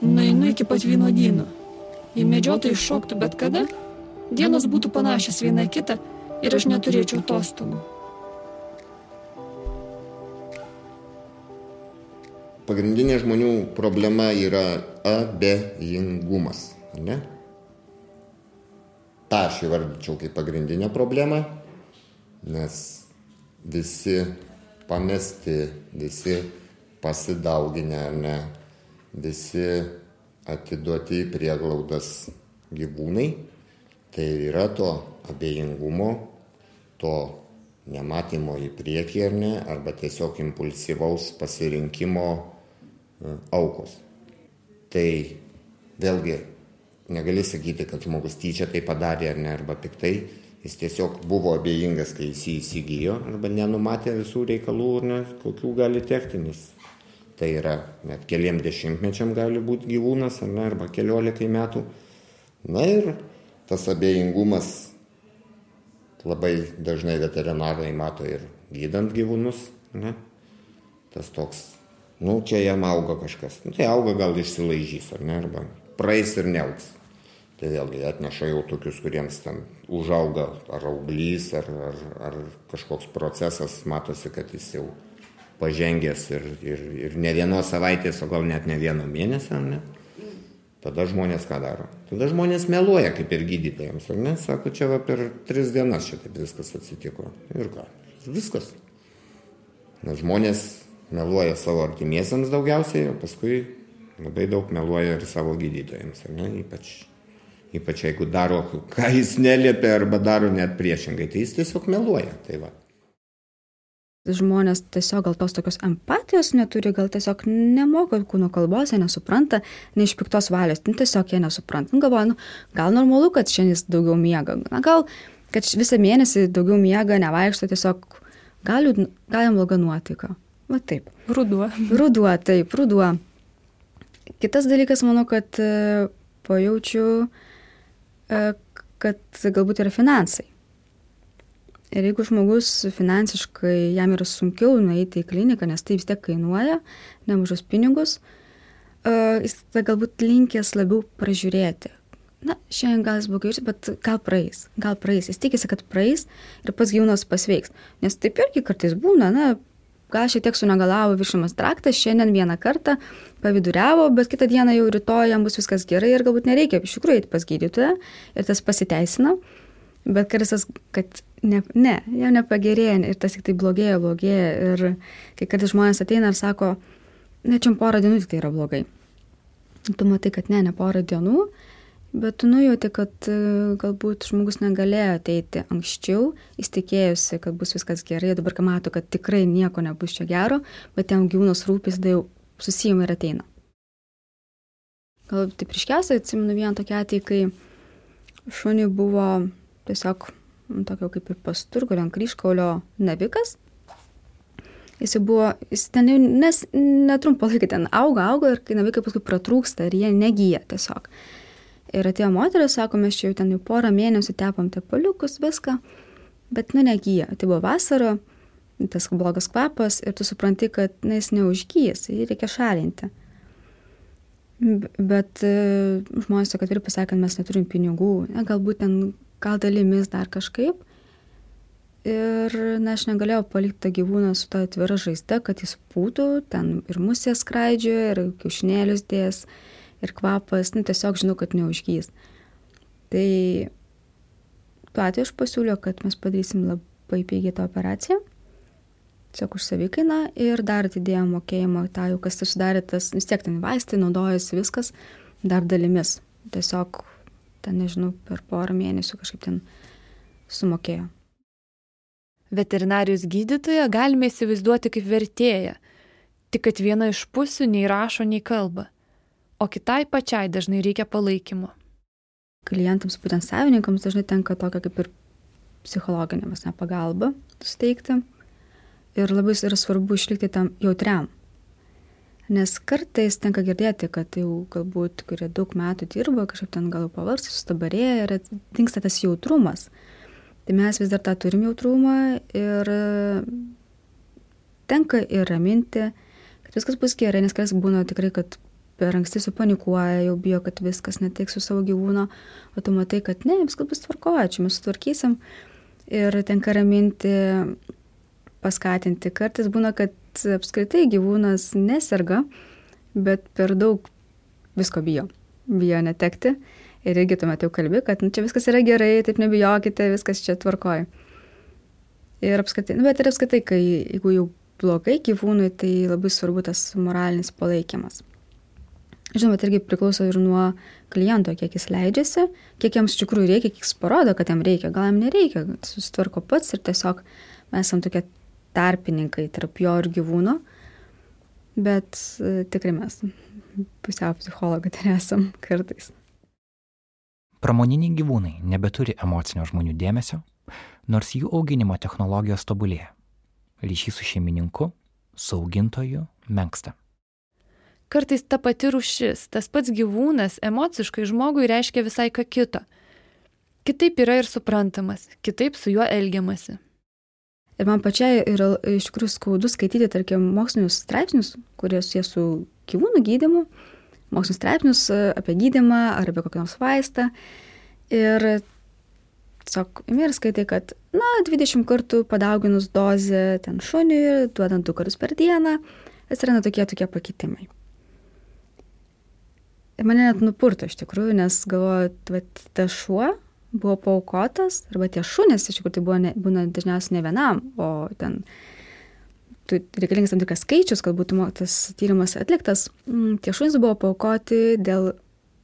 Speaker 3: Nueinu iki pat vynodyno. Jei medžiotojai šoktų bet kada, dienos būtų panašios viena kitą ir aš neturėčiau atostogų.
Speaker 6: pagrindinė žmonių problema yra abejingumas. Ne? Ta aš įvardyčiau kaip pagrindinę problemą, nes visi pamesti, visi pasidauginę, ne, visi atiduoti į prieglaudas gyvūnai, tai yra to abejingumo, to nematymo į priekį ar ne, arba tiesiog impulsyvaus pasirinkimo aukos. Tai vėlgi negali sakyti, kad žmogus tyčia tai padarė ar ne, arba piktai, jis tiesiog buvo abejingas, kai jis jį įsigijo, arba nenumatė visų reikalų, ne, kokių gali tekti, nes tai yra net keliam dešimtmečiam gali būti gyvūnas, ar ne, arba keliolikai metų. Na ir tas abejingumas labai dažnai veterinarai mato ir gydant gyvūnus, ne, tas toks nu čia jam auga kažkas. Nu, tai auga gal išsilaižys, ar ne, arba praeis ir neauks. Tai vėlgi atneša jau tokius, kuriems ten užauga ar auglys, ar, ar, ar kažkoks procesas, matosi, kad jis jau pažengęs ir, ir, ir ne vienos savaitės, o gal net ne vieno mėnesio, ar ne? Tada žmonės ką daro? Tada žmonės meluoja kaip ir gydytojams, ar ne? Sako, čia va per tris dienas šitaip viskas atsitiko. Ir ką? Viskas. Nes žmonės meluoja savo artimiesiams daugiausiai, o paskui labai daug meluoja ir savo gydytojams, ne? ypač, ypač jeigu daro, ką jis neliepia arba daro net priešingai, tai jis tiesiog meluoja. Tai va.
Speaker 7: Žmonės tiesiog gal tos tokios empatijos neturi, gal tiesiog nemoka kūno kalbos, jie nesupranta, ne iš piktos valios, nu, tiesiog jie nesupranta. Nu, galvoju, nu, gal normalu, kad šiandien jis daugiau miega, na, gal, kad visą mėnesį daugiau miega, nevaikšto, tiesiog gal, gal jam bloga nuotaika. Va taip.
Speaker 1: Ruduo.
Speaker 7: Ruduo, taip, ruduo. Kitas dalykas, manau, kad e, pajaučiu, e, kad galbūt yra finansai. Ir jeigu žmogus finansiškai jam yra sunkiau nueiti į kliniką, nes tai vis tiek kainuoja nemažus pinigus, uh, jis galbūt linkęs labiau pražiūrėti. Na, šiandien gal jis blogai, bet gal praeis, gal praeis. Jis tikisi, kad praeis ir pats gyvūnas pasveiks. Nes taip irgi kartais būna, na, gal šiek tiek sunegalavo viršumas traktas, šiandien vieną kartą paviduriavo, bet kitą dieną jau rytoj jam bus viskas gerai ir galbūt nereikia iš tikrųjų eiti pas gydytoją ir tas pasiteisina. Bet kartais, kad ne, ne, jau nepagerėja ir tas tik tai blogėja, blogėja. Ir kai kartais žmonės ateina ir sako, ne čia porą dienų tik tai yra blogai. Tu matai, kad ne, ne porą dienų, bet tu nujauti, kad e, galbūt žmogus negalėjo ateiti anksčiau, jis tikėjusi, kad bus viskas gerai, dabar kai mato, kad tikrai nieko nebus čia gero, bet jam gyvūnas rūpis, tai jau susijima ir ateina. Gal tai prieškiausiai atsimenu vieną tokį atvejį, kai šuniui buvo tiesiog tokio kaip ir pasturgulio ant kryškaulio navikas. Jis buvo, jis ten jau nes, netrumpą laiką ten auga, auga ir kai navikai paskui pratrūksta ir jie negyja tiesiog. Ir atėjo moteris, sako, mes čia jau ten jau porą mėnesių tepam tepaliukus, viską, bet nu negyja. Tai buvo vasara, tas blogas kvapas ir tu supranti, kad na, jis neužgyjęs, jį reikia šalinti. Bet e, žmonės, kad ir pasakė, kad mes neturim pinigų, ne, galbūt ten gal dalimis dar kažkaip. Ir, na, aš negalėjau palikti tą gyvūną su to atvira žaizda, kad jis būtų, ten ir musė skraidžioja, ir kiaušinėlius dės, ir kvapas, nu, tiesiog žinau, kad neužgys. Tai tuo atveju aš pasiūliau, kad mes padarysim labai pigiai tą operaciją, tiesiog už savikainą ir dar atidėjom mokėjimo tą jau, kas tai sudarė tas, vis tiek ten vaistai, naudojasi viskas, dar dalimis. Tiesiog ten nežinau, per porą mėnesių kažkaip ten sumokėjo.
Speaker 1: Veterinarijos gydytoją galime įsivaizduoti kaip vertėją, tik kad viena iš pusių nei rašo, nei kalba, o kitai pačiai dažnai reikia palaikymo.
Speaker 7: Klientams, būtent savininkams, dažnai tenka tokia kaip ir psichologinė pagalba suteikti. Ir labai yra svarbu išlikti tam jautriam Nes kartais tenka girdėti, kad jau galbūt, kurie daug metų dirba, kažkaip ten gal pavarsta, sustabarėja ir dinksta tas jautrumas. Tai mes vis dar tą turim jautrumą ir tenka ir raminti, kad viskas bus gerai, nes kas būna tikrai, kad per anksti supanikuoja, jau bijo, kad viskas netiks su savo gyvūno, o tu matai, kad ne, viskas bus tvarkoja, čia mes sutvarkysim. Ir tenka raminti, paskatinti. Kartais būna, kad apskritai gyvūnas neserga, bet per daug visko bijo. Bijo netekti. Ir irgi tuomet jau kalbi, kad nu, čia viskas yra gerai, taip nebijokite, viskas čia tvarkoja. Ir apskritai, nu, bet ir apskritai, kai jeigu jau blogai gyvūnui, tai labai svarbu tas moralinis palaikymas. Žinoma, tai irgi priklauso ir nuo kliento, kiek jis leidžiasi, kiek jam iš tikrųjų reikia, kiek jis parodo, kad jam reikia, gal jam nereikia, susitvarko pats ir tiesiog mes esame tokie tarpininkai tarp jo ir gyvūno, bet e, tikrai mes pusiau psichologai tai esam kartais.
Speaker 2: Pramoniniai gyvūnai nebeturi emocinio žmonių dėmesio, nors jų auginimo technologijos tobulėja. Ryšys su šeimininku, su augintoju menksta.
Speaker 1: Kartais ta pati rušis, tas pats gyvūnas emociškai žmogui reiškia visai ką kito. Kitaip yra ir suprantamas, kitaip su juo elgiamasi.
Speaker 7: Ir man pačiai yra iš tikrųjų skaudu skaityti, tarkim, mokslinius straipsnius, kurie susiję su gyvūnų gydymu, mokslinius straipsnius apie gydymą ar apie kokią nors vaistą. Ir tiesiog ir skaitai, kad, na, 20 kartų padauginus dozę ten šuniui, duodant 2 kartus per dieną, atsiranda tokie tokie pakitimai. Ir mane net nupurto iš tikrųjų, nes galvoju, kad tas šuo buvo paukotas, arba tie šunys, iš tikrųjų tai buvo ne, būna dažniausiai ne vienam, o ten reikalingas tam tikras skaičius, kad būtų tas tyrimas atliktas. Mm, tie šunys buvo paukoti dėl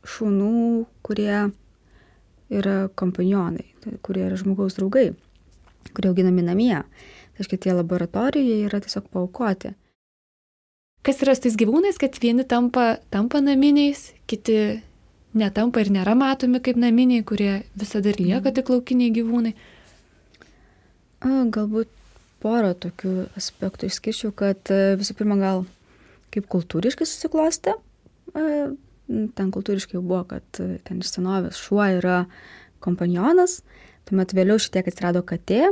Speaker 7: šunų, kurie yra kompanionai, tai kurie yra žmogaus draugai, kurie auginami namie. Tai reiškia, tie laboratorijoje yra tiesiog paukoti.
Speaker 1: Kas yra su tais gyvūnais, kad vieni tampa, tampa naminiais, kiti netampa ir nėra matomi kaip naminiai, kurie visada ir lieka mhm. tik laukiniai gyvūnai?
Speaker 7: Galbūt porą tokių aspektų išskirčiau, kad e, visų pirma gal kaip kultūriškai susiklosti, ten kultūriškai jau buvo, kad ten iš senovės šuo yra kompanionas, tuomet vėliau šitiek atsirado katė.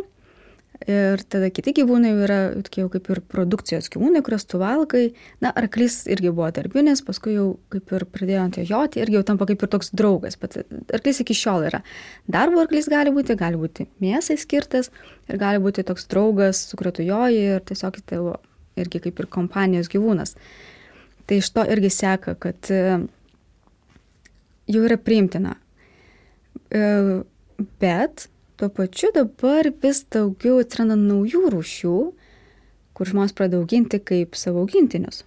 Speaker 7: Ir tada kiti gyvūnai yra tokie jau kaip ir produkcijos gyvūnai, kuriuos tu valgai. Na, arklys irgi buvo darbinis, paskui jau kaip ir pradėjo ant jo joti, irgi jau tampa kaip ir toks draugas. Bet arklys iki šiol yra. Darbo arklys gali būti, gali būti mėsai skirtas ir gali būti toks draugas, su kuriuo tu joji ir tiesiog tavo irgi kaip ir kompanijos gyvūnas. Tai iš to irgi seka, kad jau yra priimtina. E, bet tuo pačiu dabar vis daugiau atsiranda naujų rūšių, kur žmonės pradeda auginti kaip savo augintinius.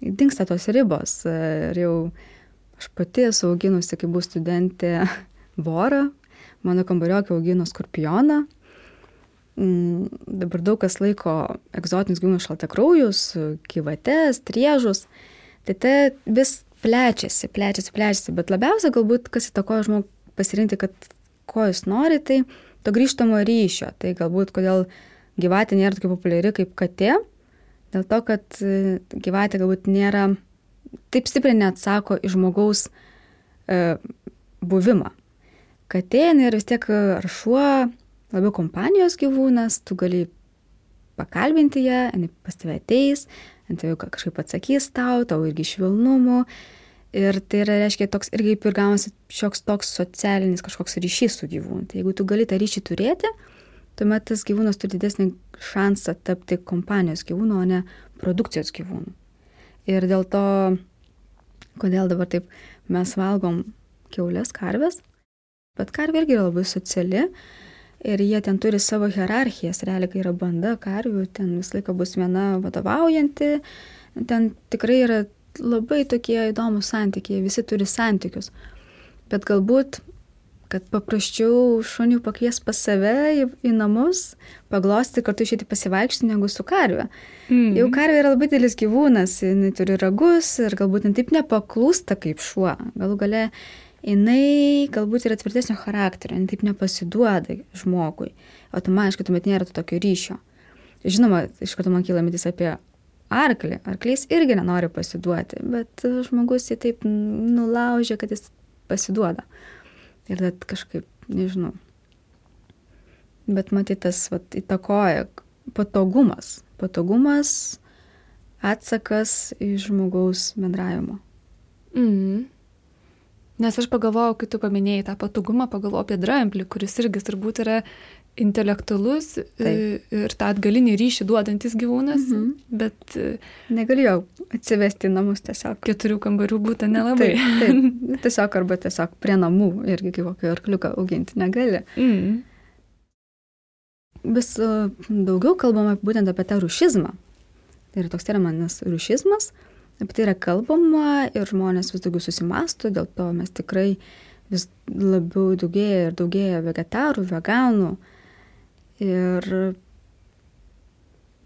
Speaker 7: Dinksta tos ribos. Ir jau aš pati esu auginusi, kai buvau studentė, vorą, mano kambariokė augino skorpioną. Mm, dabar daug kas laiko egzotinius gyvūnus šaltakraujus, gyvates, triežus. Tai tai vis plečiasi, plečiasi, plečiasi, bet labiausia galbūt, kas įtakoja žmogų pasirinkti, kad ko jis nori, tai to grįžtamo ryšio. Tai galbūt kodėl gyvatė nėra tokia populiari kaip katė, dėl to, kad e, gyvatė galbūt nėra, taip stipriai neatsako į žmogaus e, buvimą. Katė yra vis tiek ar šuo, labiau kompanijos gyvūnas, tu gali pakalbinti ją, jinai pas tave ateis, tai jau kažkaip atsakys tau, tau irgi švelnumo. Ir tai yra, reiškia, toks irgi ir gaunasi šioks toks socialinis kažkoks ryšys su gyvūnu. Tai jeigu tu gali tą ryšį turėti, tuomet tas gyvūnas turi didesnį šansą tapti kompanijos gyvūnu, o ne produkcijos gyvūnu. Ir dėl to, kodėl dabar taip mes valgom keulės, karvės, bet karvė irgi yra labai sociali ir jie ten turi savo hierarchijas, realiai, kai yra banda karvių, ten visą laiką bus viena vadovaujanti, ten tikrai yra labai tokie įdomus santykiai, visi turi santykius. Bet galbūt, kad paprasčiau šunių pakvies pas save į, į namus, paglosti kartu išėti pasivaikščioti negu su karve. Mm. Jau karvė yra labai didelis gyvūnas, jinai turi ragus ir galbūt taip nepaklūsta kaip šuo. Galų gale jinai galbūt yra tvirtesnio charakterio, jinai taip nepasiduoda žmogui. Automatiškai tuomet nėra to tokio ryšio. Žinoma, iš karto man kyla mintis apie arklį. Arklys irgi nenori pasiduoti, bet žmogus jį taip nulaužė, kad jis pasiduoda. Ir tad kažkaip, nežinau. Bet matyt, tas vat, įtakoja patogumas. Patogumas atsakas į žmogaus bendravimo.
Speaker 1: Mm. Nes aš pagalvojau, kai tu paminėjai tą patogumą, pagalvojau apie dramblį, kuris irgi turbūt yra intelektualus Taip. ir tą atgalinį ryšį duodantis gyvūnas, -hmm. bet...
Speaker 7: Negalėjau atsivesti į namus tiesiog.
Speaker 1: Keturių kambarių būtų nelabai.
Speaker 7: Taip, taip. Tiesiog arba tiesiog prie namų irgi kokį arkliuką auginti negali. Mm. Vis daugiau kalbama būtent apie tą rušizmą. Tai yra toks terminas rušizmas. Apie tai yra kalbama ir žmonės vis daugiau susimasto, dėl to mes tikrai vis labiau daugėja ir daugėja vegetarų, veganų. Ir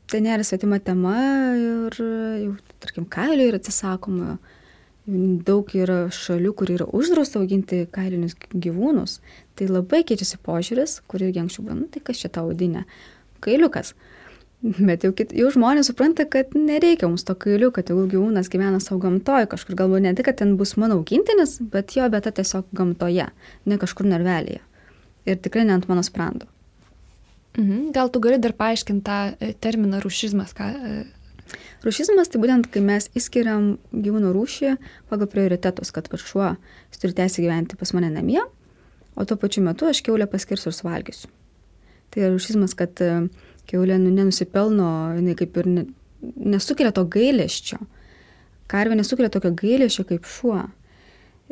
Speaker 7: tai nėra svetima tema ir jau, tarkim, kailių yra atsisakoma. Daug yra šalių, kur yra uždrausta auginti kailinius gyvūnus. Tai labai keičiasi požiūris, kur irgi anksčiau buvo, nu tai kas čia tau audinė? Kailiukas. Bet jau, kit, jau žmonės supranta, kad nereikia mums to kailių, kad tegul gyvūnas gyvena savo gamtoje, kažkur galbūt ne tik, kad ten bus mano augintinis, bet jo vieta tiesiog gamtoje, ne kažkur narvelėje. Ir tikrai ne ant mano sprando.
Speaker 1: Mhm. Gal tu gali dar paaiškinti tą e, terminą rušizmas? Ką... E?
Speaker 7: Rušizmas tai būtent, kai mes įskiriam gyvūnų rūšį pagal prioritetus, kad šuo turi teisę gyventi pas mane namie, o tuo pačiu metu aš keulę paskirsiu ir suvalgysiu. Tai rušizmas, kad uh, keulė nu, nenusipelno, jinai kaip ir ne, nesukelia to gailėščio. Karvė nesukelia tokio gailėščio kaip šuo.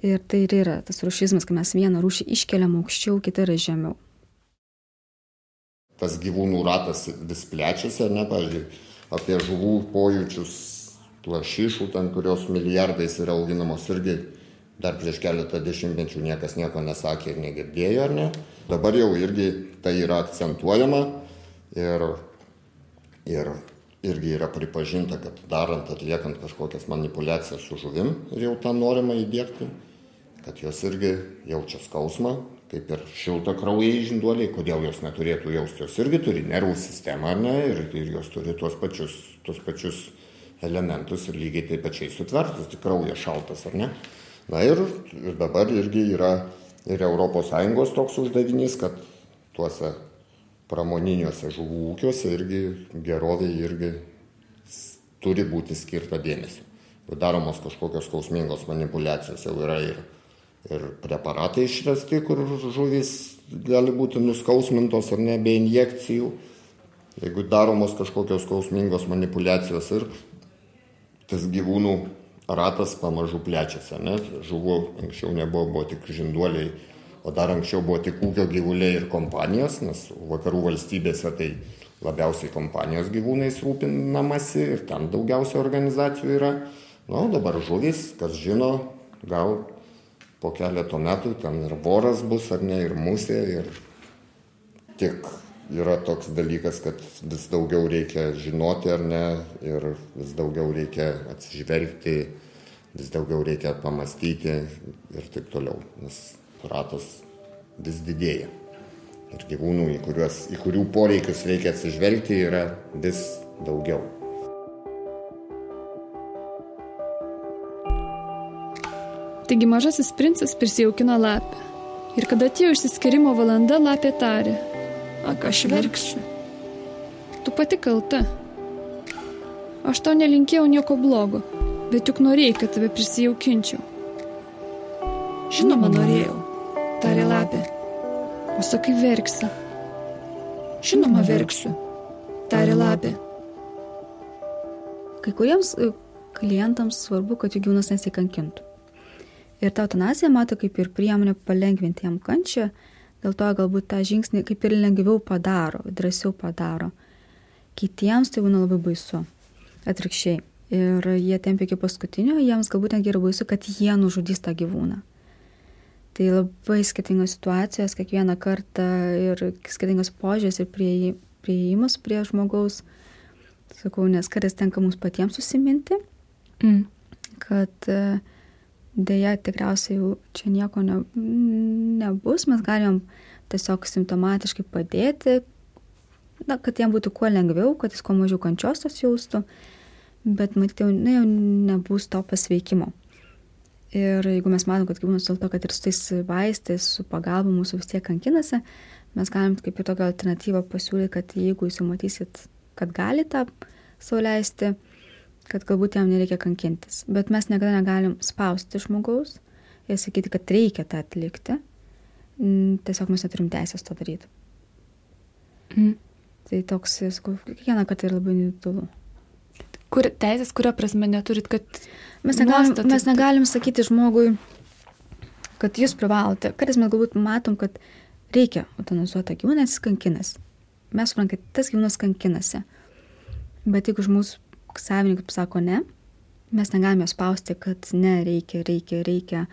Speaker 7: Ir tai ir yra tas rušizmas, kai mes vieną rūšį iškeliam aukščiau, kitą yra žemiau.
Speaker 6: Tas gyvūnų ratas vis plečiasi, ne, pavyzdžiui, apie žuvų pojūčius, lašišų, ten kurios milijardais yra auginamos irgi dar prieš keletą dešimtmečių niekas nieko nesakė ir negirdėjo, ar ne. Dabar jau irgi tai yra akcentuojama Ir, ir irgi yra pripažinta, kad darant, atliekant kažkokias manipulacijas su žuvim ir jau tą norima įdėkti, kad jos irgi jaučia skausmą, kaip ir šilta kraujai žinduoliai, kodėl jos neturėtų jausti, jos irgi turi nervų sistemą, ne, ir, ir jos turi tuos pačius, tuos pačius elementus ir lygiai taip pačiai sutvertus, tik kraujas šaltas, ar ne? Na ir, ir dabar irgi yra ir ES toks uždavinys, kad tuose pramoniniuose žuvų ūkiuose irgi gerovė irgi turi būti skirta dėmesio. Daromos kažkokios skausmingos manipulacijos, jau yra ir, ir preparatai išrasti, kur žuvys gali būti nuskausmintos ar ne be injekcijų. Jeigu daromos kažkokios skausmingos manipulacijos ir tas gyvūnų ratas pamažu plečiasi, ne? Žuvų anksčiau nebuvo, buvo tik žinduoliai, o dar anksčiau buvo tik ūkio gyvuliai ir kompanijos, nes vakarų valstybėse tai labiausiai kompanijos gyvūnais rūpinamasi ir ten daugiausia organizacijų yra. Na, o dabar žuvis, kas žino, gal po keleto metų ten ir voras bus ar ne, ir musė, ir tik yra toks dalykas, kad vis daugiau reikia žinoti ar ne ir vis daugiau reikia atsižvelgti, vis daugiau reikia pamastyti ir taip toliau, nes ratas vis didėja. Ir gyvūnų, į, kuriuos, į kurių poreikius reikia atsižvelgti, yra vis daugiau.
Speaker 1: Taigi mažasis princas prisijaukino lapę. Ir kada atėjo išsiskirimo valanda, lapė tarė,
Speaker 3: Ak, aš verksiu.
Speaker 1: Tu pati kalta. Aš tau nelinkėjau nieko blogo, bet juk norėjai, kad tave prisijaukinčiau.
Speaker 3: Žinoma, norėjau, tarė lapė.
Speaker 1: O sakai verksi.
Speaker 3: Žinoma, verksiu, tarė lapė.
Speaker 7: Kai kuriems e, klientams svarbu, kad jų gyvūnas nesikankintų. Ir ta eutanazija mato kaip ir priemonė palengvinti jam kančią, Dėl to galbūt tą žingsnį kaip ir lengviau padaro, drąsiau padaro. Kitiems tai būna labai baisu. Atvirkščiai. Ir jie tempia iki paskutinio, jiems galbūt netgi yra baisu, kad jie nužudys tą gyvūną. Tai labai skirtingos situacijos, kiekvieną kartą ir skirtingas požiūris ir prieimas prie žmogaus. Sakau, nes kartais tenka mums patiems susiminti, mm. kad uh, Deja, tikriausiai jau čia nieko ne, nebus, mes galim tiesiog simptomatiškai padėti, na, kad jam būtų kuo lengviau, kad jis kuo mažiau kančios tos jaustų, bet matyti jau, na, jau nebus to pasveikimo. Ir jeigu mes matom, kad gyvūnas dėl to, kad ir su tais vaistais, su pagalba mūsų vis tiek kankinasi, mes galim kaip ir tokią alternatyvą pasiūlyti, kad jeigu jūs jau matysit, kad galite sauliaisti, kad galbūt jam nereikia kankintis. Bet mes niekada negalim spausti žmogaus ir sakyti, kad reikia tą atlikti. Mm, tiesiog mes neturim teisės to daryti. Mm. Tai toks, sakau, kiekvieną kartą yra labai individualu.
Speaker 1: Kur teisės, kurio prasme neturit, kad...
Speaker 7: Mes negalim, nuostatų... mes negalim sakyti žmogui, kad jūs privalote. Kartais mes galbūt matom, kad reikia utanizuoti gyvūną, nes jis kankinasi. Mes suprantam, kad tas gyvūnas kankinasi. Bet jeigu žmogus savininkas sako ne, mes negalime spausti, kad ne, reikia, reikia, reikia,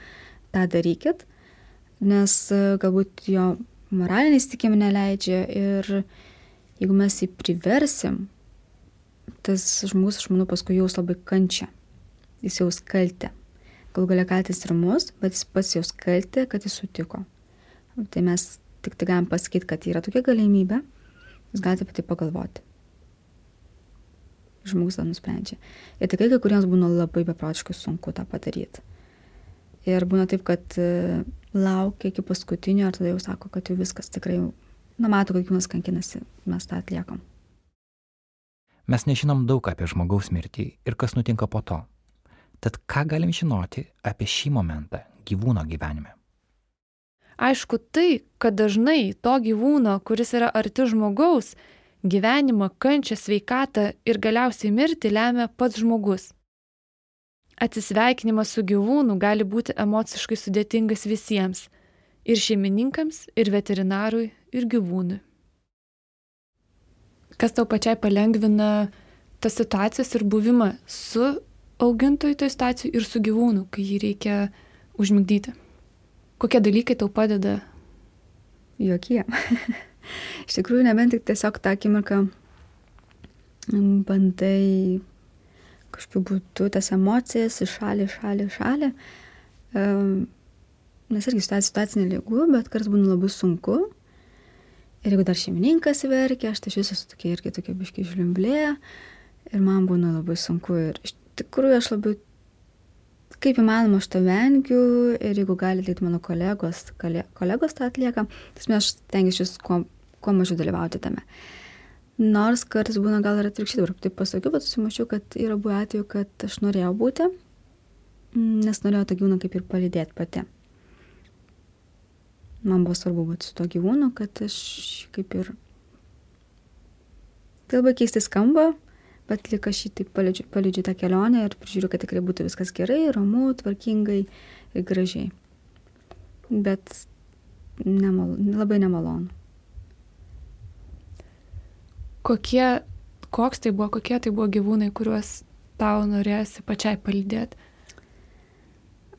Speaker 7: tą darykit, nes e, galbūt jo moraliniai įstikimai neleidžia ir jeigu mes jį priversim, tas žmogus, aš manau, paskui jaus labai kančia, jis jaus kaltę. Gal galia kaltis ir mus, bet jis pats jaus kaltę, kad jis sutiko. Tai mes tik tai galim pasakyti, kad yra tokia galimybė, jūs galite apie tai pagalvoti žmogus tą nusprendžia. Ir tikrai kai kuriems būna labai beprotiškai sunku tą padaryti. Ir būna taip, kad e, laukia iki paskutinio ir tada jau sako, kad jau viskas tikrai, na, mato, kad gyvūnas kankinasi, mes tą atliekam.
Speaker 2: Mes nežinom daug apie žmogaus mirtį ir kas nutinka po to. Tad ką galim žinoti apie šį momentą gyvūno gyvenime?
Speaker 1: Aišku tai, kad dažnai to gyvūno, kuris yra arti žmogaus, Gyvenimą, kančią, sveikatą ir galiausiai mirtį lemia pats žmogus. Atsisveikinimas su gyvūnu gali būti emociškai sudėtingas visiems - ir šeimininkams, ir veterinarui, ir gyvūnui. Kas tau pačiai palengvina tas situacijas ir buvimą su augintoju toj situacijai ir su gyvūnu, kai jį reikia užmigdyti? Kokie dalykai tau padeda?
Speaker 7: Jokie. Iš tikrųjų, nebent tik tiesiog tą akimirką mm, bandai kažkokiu būdu tas emocijas iš šalį, šalį, šalį. Nes irgi situacija situacinė lygu, bet kartais būna labai sunku. Ir jeigu dar šeimininkas verkia, aš tai iš viso esu tokia irgi tokia biški žliumblė. Ir man būna labai sunku. Ir iš tikrųjų aš labai, kaip įmanoma, aš to vengiu. Ir jeigu gali atlikti mano kolegos, kolegos tą atlieka, tai aš stengiuosi kuo, kuo mažiau dalyvauti tame. Nors kartais būna gal ir atvirkščiai, dabar taip pasakiau, bet susimačiau, kad yra buvę atveju, kad aš norėjau būti, nes norėjau tą gyvūną kaip ir palydėti pati. Man buvo svarbu būti su to gyvūnu, kad aš kaip ir... Tai labai keistai skamba, bet lik aš jį taip palidžiu, palidžiu tą kelionę ir prižiūriu, kad tikrai būtų viskas gerai, ramu, tvarkingai ir gražiai. Bet nemal, labai nemalonu.
Speaker 1: Kokie, koks tai buvo, kokie tai buvo gyvūnai, kuriuos tau norėsi pačiai palydėti?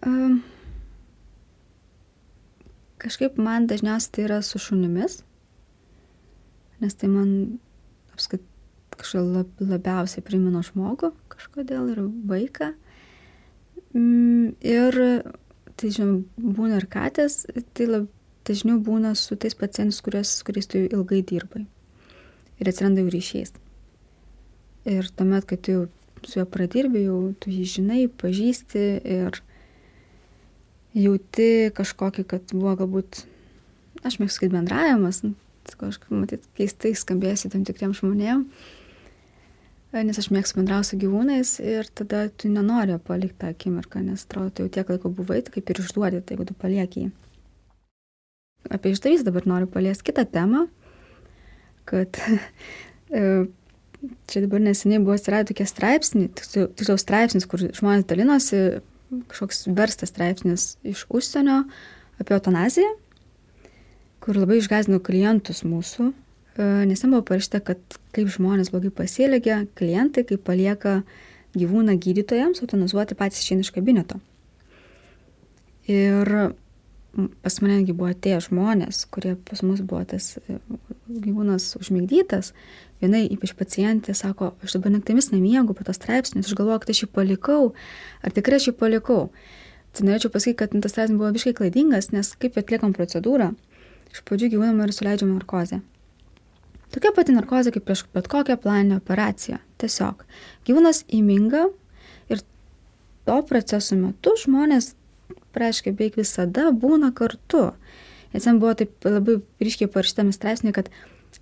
Speaker 1: Um,
Speaker 7: kažkaip man dažniausiai tai yra su šunimis, nes tai man apskritai kažkaip lab, labiausiai primena žmogų kažkodėl ir vaiką. Mm, ir tai, žinoma, būna ir katės, tai lab, dažniau būna su tais pacientais, kuriais tu ilgai dirbai. Ir atsiranda jų ryšys. Ir tuomet, kai tu jau su juo pradirbi, jau tu jį žinai, pažįsti ir jauti kažkokį, kad buvo galbūt, aš mėgstu sakyti, bendravimas, kažkaip, matyt, keistai skambėsi tam tikriem žmonėm, nes aš mėgstu bendrauti su gyvūnais ir tada tu nenori palikti tą akimirką, nes atrodo, tu jau tiek laiko buvai, tai kaip ir išduodi, tai jeigu tu palieki jį. Apie išdavys dabar noriu paliesti kitą temą, kad e, čia dabar neseniai buvo atsiradę tokie straipsniai, tiksliau straipsnis, kur žmonės dalinosi, kažkoks verstas straipsnis iš užsienio apie eutanaziją, kur labai išgazino klientus mūsų, E, nes ten buvo parašyta, kad kaip žmonės blogai pasielgia, klientai, kaip palieka gyvūną gydytojams, autonizuoti patys išeina iš kabineto. Ir pas manegi buvo atėję žmonės, kurie pas mus buvo tas e, gyvūnas užmigdytas. Viena ypač pacientė sako, aš dabar naktimis nemiegu po tas straipsnis, aš galvoju, kad aš jį palikau. Ar tikrai aš jį palikau? Tai norėčiau pasakyti, kad tas straipsnis buvo visiškai klaidingas, nes kaip atliekam procedūrą, iš pradžių gyvūnam yra suleidžiama narkozė. Tokia pati narkozė kaip prieš bet kokią planinę operaciją. Tiesiog gyvūnas įminga ir to proceso metu žmonės, reiškia, beveik visada būna kartu. Nes ten buvo taip labai ryškiai parašytame straipsnė, kad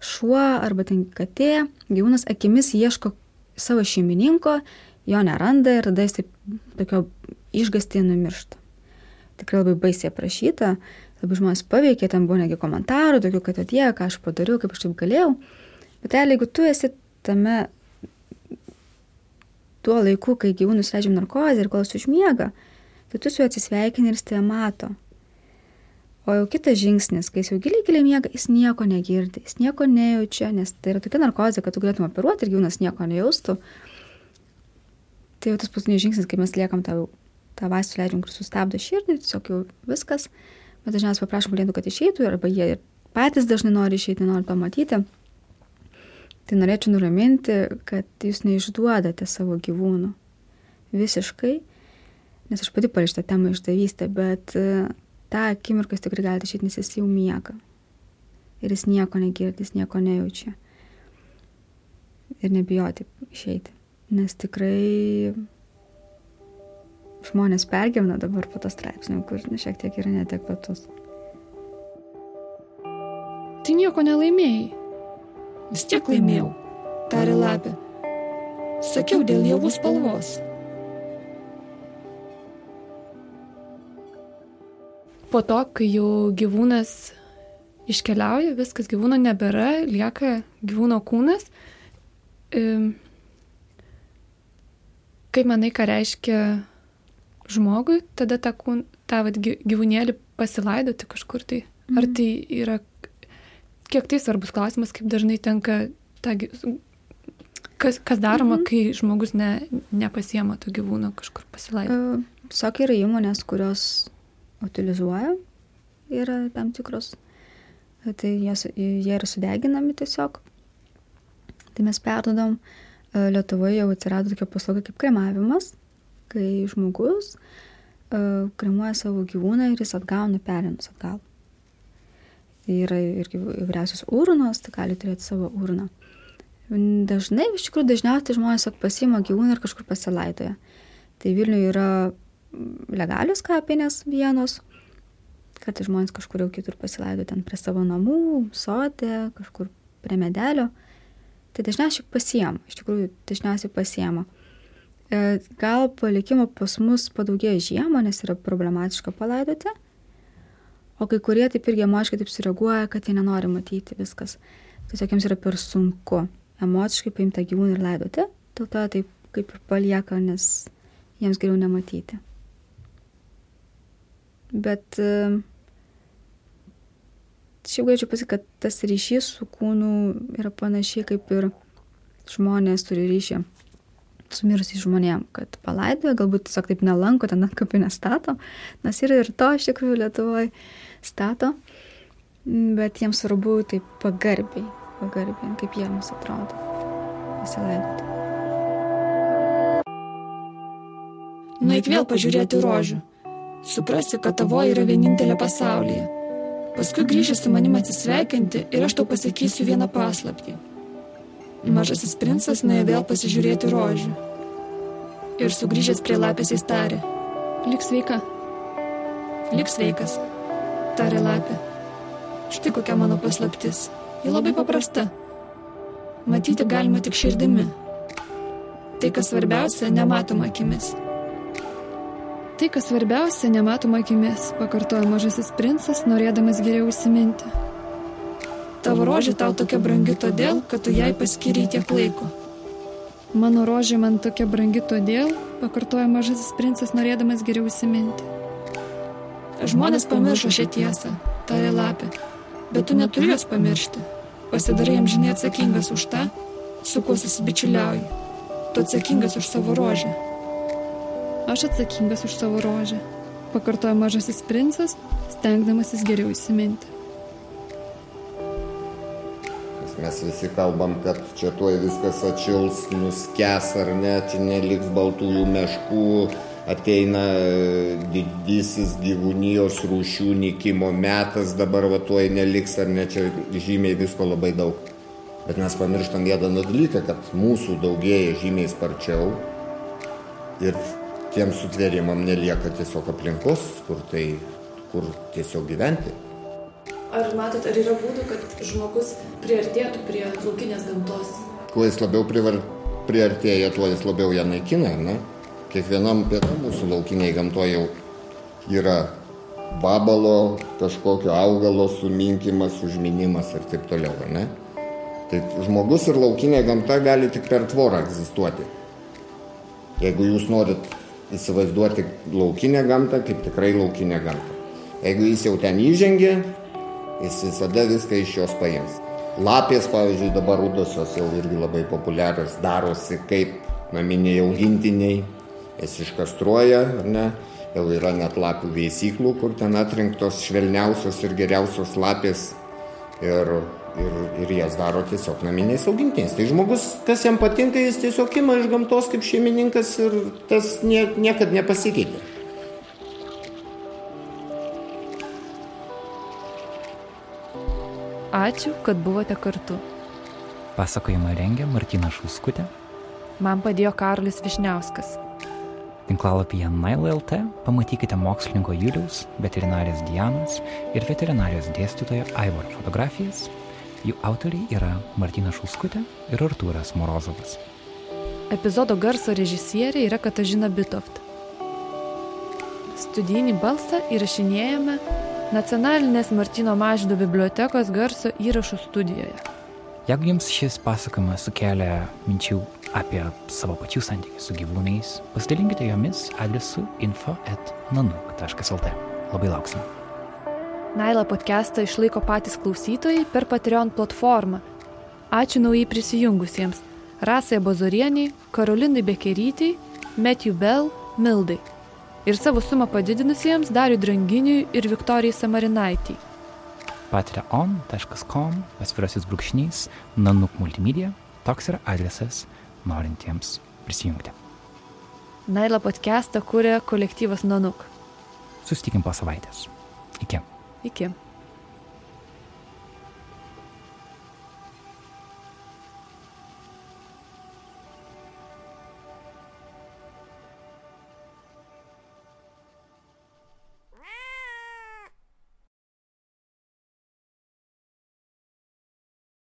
Speaker 7: šuo arba ten katė, gyvūnas akimis ieško savo šeimininko, jo neranda ir tada jis taip tokio išgastį numiršta. Tikrai labai baisiai aprašyta labai žmonės paveikė, ten buvo negi komentarų, tokių, kad atie, ką aš padariau, kaip aš taip galėjau. Bet realiai, jeigu tu esi tame tuo laiku, kai gyvūnus leidžiam narkozę ir kol jis užmiega, tai tu su juo atsisveikini ir jis tai mato. O jau kitas žingsnis, kai jis jau giliai giliai miega, jis nieko negirdi, jis nieko nejaučia, nes tai yra tokia narkozė, kad tu galėtum operuoti ir gyvūnas nieko nejaustų. Tai jau tas paskutinis žingsnis, kai mes liekam tą, tą vaistų leidžiam, kur sustabdo širdį, tiesiog jau viskas bet dažniausiai paprašom klientų, kad išeitų, arba jie patys dažnai nori išeiti, nori pamatyti. Tai norėčiau nuraminti, kad jūs neišduodate savo gyvūnų. Visiškai. Nes aš pati palištą temą išdavystę, bet e, tą akimirką jūs tikrai galite išeiti, nes jis jau miega. Ir jis nieko negirdi, jis nieko nejaučia. Ir nebijoti išeiti. Nes tikrai žmonės pergyvena dabar po to straipsnio, kur šiek tiek yra netekvatus.
Speaker 1: Tai nieko nelaimėjai.
Speaker 3: Vis tiek laimėjau, tarė lapė. Sakiau dėl javų spalvos.
Speaker 1: Po to, kai jau gyvūnas iškeliauja, viskas gyvūno nebėra, lieka gyvūno kūnas. Kaip manai, ką reiškia žmogui tada tą, kūn, tą vat, gyvūnėlį pasilaidoti kažkur tai. Mhm. Ar tai yra, kiek tai svarbus klausimas, kaip dažnai tenka tą, kas, kas daroma, mhm. kai žmogus ne, nepasiema to gyvūno kažkur pasilaidoti.
Speaker 7: Uh, Sak yra įmonės, kurios utilizuoja, yra tam tikros, tai jas, jie yra sudeginami tiesiog. Tai mes perdodam, Lietuvoje jau atsirado tokia paslauga kaip kremavimas, kai žmogus uh, kremuoja savo gyvūną ir jis atgauna perinus atgal. Yra ir įvairiausios urnos, tai gali turėti savo urną. Dažnai, iš tikrųjų, dažniausiai žmonės pasiima gyvūną ir kažkur pasilaidoja. Tai Vilniuje yra legalius kapinės vienos, kad žmonės kažkur jau kitur pasilaido ten prie savo namų, sodė, kažkur prie medelio. Tai dažniausiai pasiema, iš tikrųjų dažniausiai pasiema. E, gal palikimo pas mus padaugėjo žiemą, nes yra problematiška palaidoti, o kai kurie taip irgi emociškai taip sureaguoja, kad jie nenori matyti viskas. Tiesiog jiems yra per sunku emociškai paimti gyvūną ir laidoti, dėl to taip kaip ir palieka, nes jiems geriau nematyti. Bet šiaip galėčiau pasakyti, kad tas ryšys su kūnu yra panašiai kaip ir žmonės turi ryšį su mirusiais žmonėm, kad palaidoja, galbūt tiesiog taip nelanko, ten kapinę stato, nes yra ir to iš tikrųjų Lietuvoje stato, bet jiems svarbu taip pagarbiai, pagarbiai, kaip jiems atrodo, pasilaidoti.
Speaker 3: Nueik vėl pažiūrėti rožių. Suprasi, kad tavo yra vienintelė pasaulyje. Paskui grįžęs su manim atsisveikinti ir aš tau pasakysiu vieną paslaptį. Mažasis princas nuėjo vėl pasižiūrėti rožių. Ir sugrįžęs prie lapės jis tarė.
Speaker 1: Lik sveika.
Speaker 3: Lik sveikas, tarė lapė. Štai kokia mano paslaptis. Ji labai paprasta. Matyti galima tik širdimi. Tai, kas svarbiausia, nematoma akimis.
Speaker 1: Tai, kas svarbiausia, nematoma akimis, pakartojo mažasis princas, norėdamas geriau įsiminti.
Speaker 3: Tavo rožė tau tokia brangi todėl, kad tu jai paskiriai tiek laiko.
Speaker 1: Mano rožė man tokia brangi todėl, pakartojo mažasis princas, norėdamas geriau įsiminti.
Speaker 3: Žmonės pamiršo šią tiesą, tarė lapė, bet tu neturi jos pamiršti. Pasidarai amžinai atsakingas už tą, su kuo susibičiuliauji. Tu atsakingas už savo rožę.
Speaker 1: Aš atsakingas už savo rožę, pakartojo mažasis princas, stengdamasis geriau įsiminti.
Speaker 6: Mes visi kalbam, kad čia tuoj viskas atšils, nuskes ar ne, čia neliks baltųjų meškų, ateina didysis gyvūnijos rūšių nikimo metas, dabar va tuoj neliks ar ne, čia žymiai visko labai daug. Bet mes pamirštam vieną dalyką, kad mūsų daugėja žymiai sparčiau ir tiem sutvėrimam nelieka tiesiog aplinkos, kur, tai, kur tiesiog gyventi.
Speaker 1: Ar matot, ar yra būdų, kad žmogus priartėtų prie laukinės gamtos?
Speaker 6: Kuo jis labiau privar, priartėja, tuo jis labiau ją naikina, ne? Kiekvienam pietam mūsų laukiniai gamtoje jau yra babalo, kažkokio augalo suminkimas, užminimas ir taip toliau, ne? Tai žmogus ir laukinė gamta gali tik per tvorą egzistuoti. Jeigu jūs norit įsivaizduoti laukinę gamtą kaip tikrai laukinę gamtą. Jeigu jis jau ten įžengė, jis visada viską iš jos paims. Lapės, pavyzdžiui, dabar rudosios jau irgi labai populiarios, darosi kaip naminiai augintiniai, jas iškastruoja, ar ne? Jau yra net lapių veisyklų, kur ten atrinktos švelniausios ir geriausios lapės. Ir ir, ir jas daro tiesiog naminiais augintiniais. Tai žmogus, kas jam patinka, jis tiesiog ima iš gamtos kaip šeimininkas ir tas nie, niekad nepasikeitė.
Speaker 1: Ačiū, kad buvote kartu.
Speaker 2: Pasakojimą rengė Martina Šuskutė.
Speaker 1: Man padėjo Karolis Višniauskas.
Speaker 2: Tinklalapyje NailLT pamatykite mokslininko Julius, veterinarijos Dianos ir veterinarijos dėstytojo Aivaro fotografijas Jų autoriai yra Martina Šuskutė ir Artūras Morozovas.
Speaker 1: Epizodo garso režisierė yra Katažina Bitoft. Studijinį balsą įrašinėjame Nacionalinės Martino Maždo bibliotekos garso įrašų studijoje.
Speaker 2: Jeigu jums šis pasakojimas sukelia minčių apie savo pačių santykius su gyvūnais, pasidalinkite jomis adresu info.nanuk.lt. Labai lauksim.
Speaker 1: Naila podcastą išlaiko patys klausytojai per Patreon platformą. Ačiū naujai prisijungusiems - Rasai Bozorieniai, Karolinai Bekerytei, Matthew Bell, Mildai. Ir savo sumą padidinusiems Dariu Dranginiui ir Viktorijai Samarinaitį.
Speaker 2: patreon.com pasvirasis brūkšnys nanuk multimedia. Toks yra adresas norintiems prisijungti.
Speaker 1: Naila podcastą kūrė kolektyvas Nanuk.
Speaker 2: Susitikim po savaitės. Iki.
Speaker 1: Iki.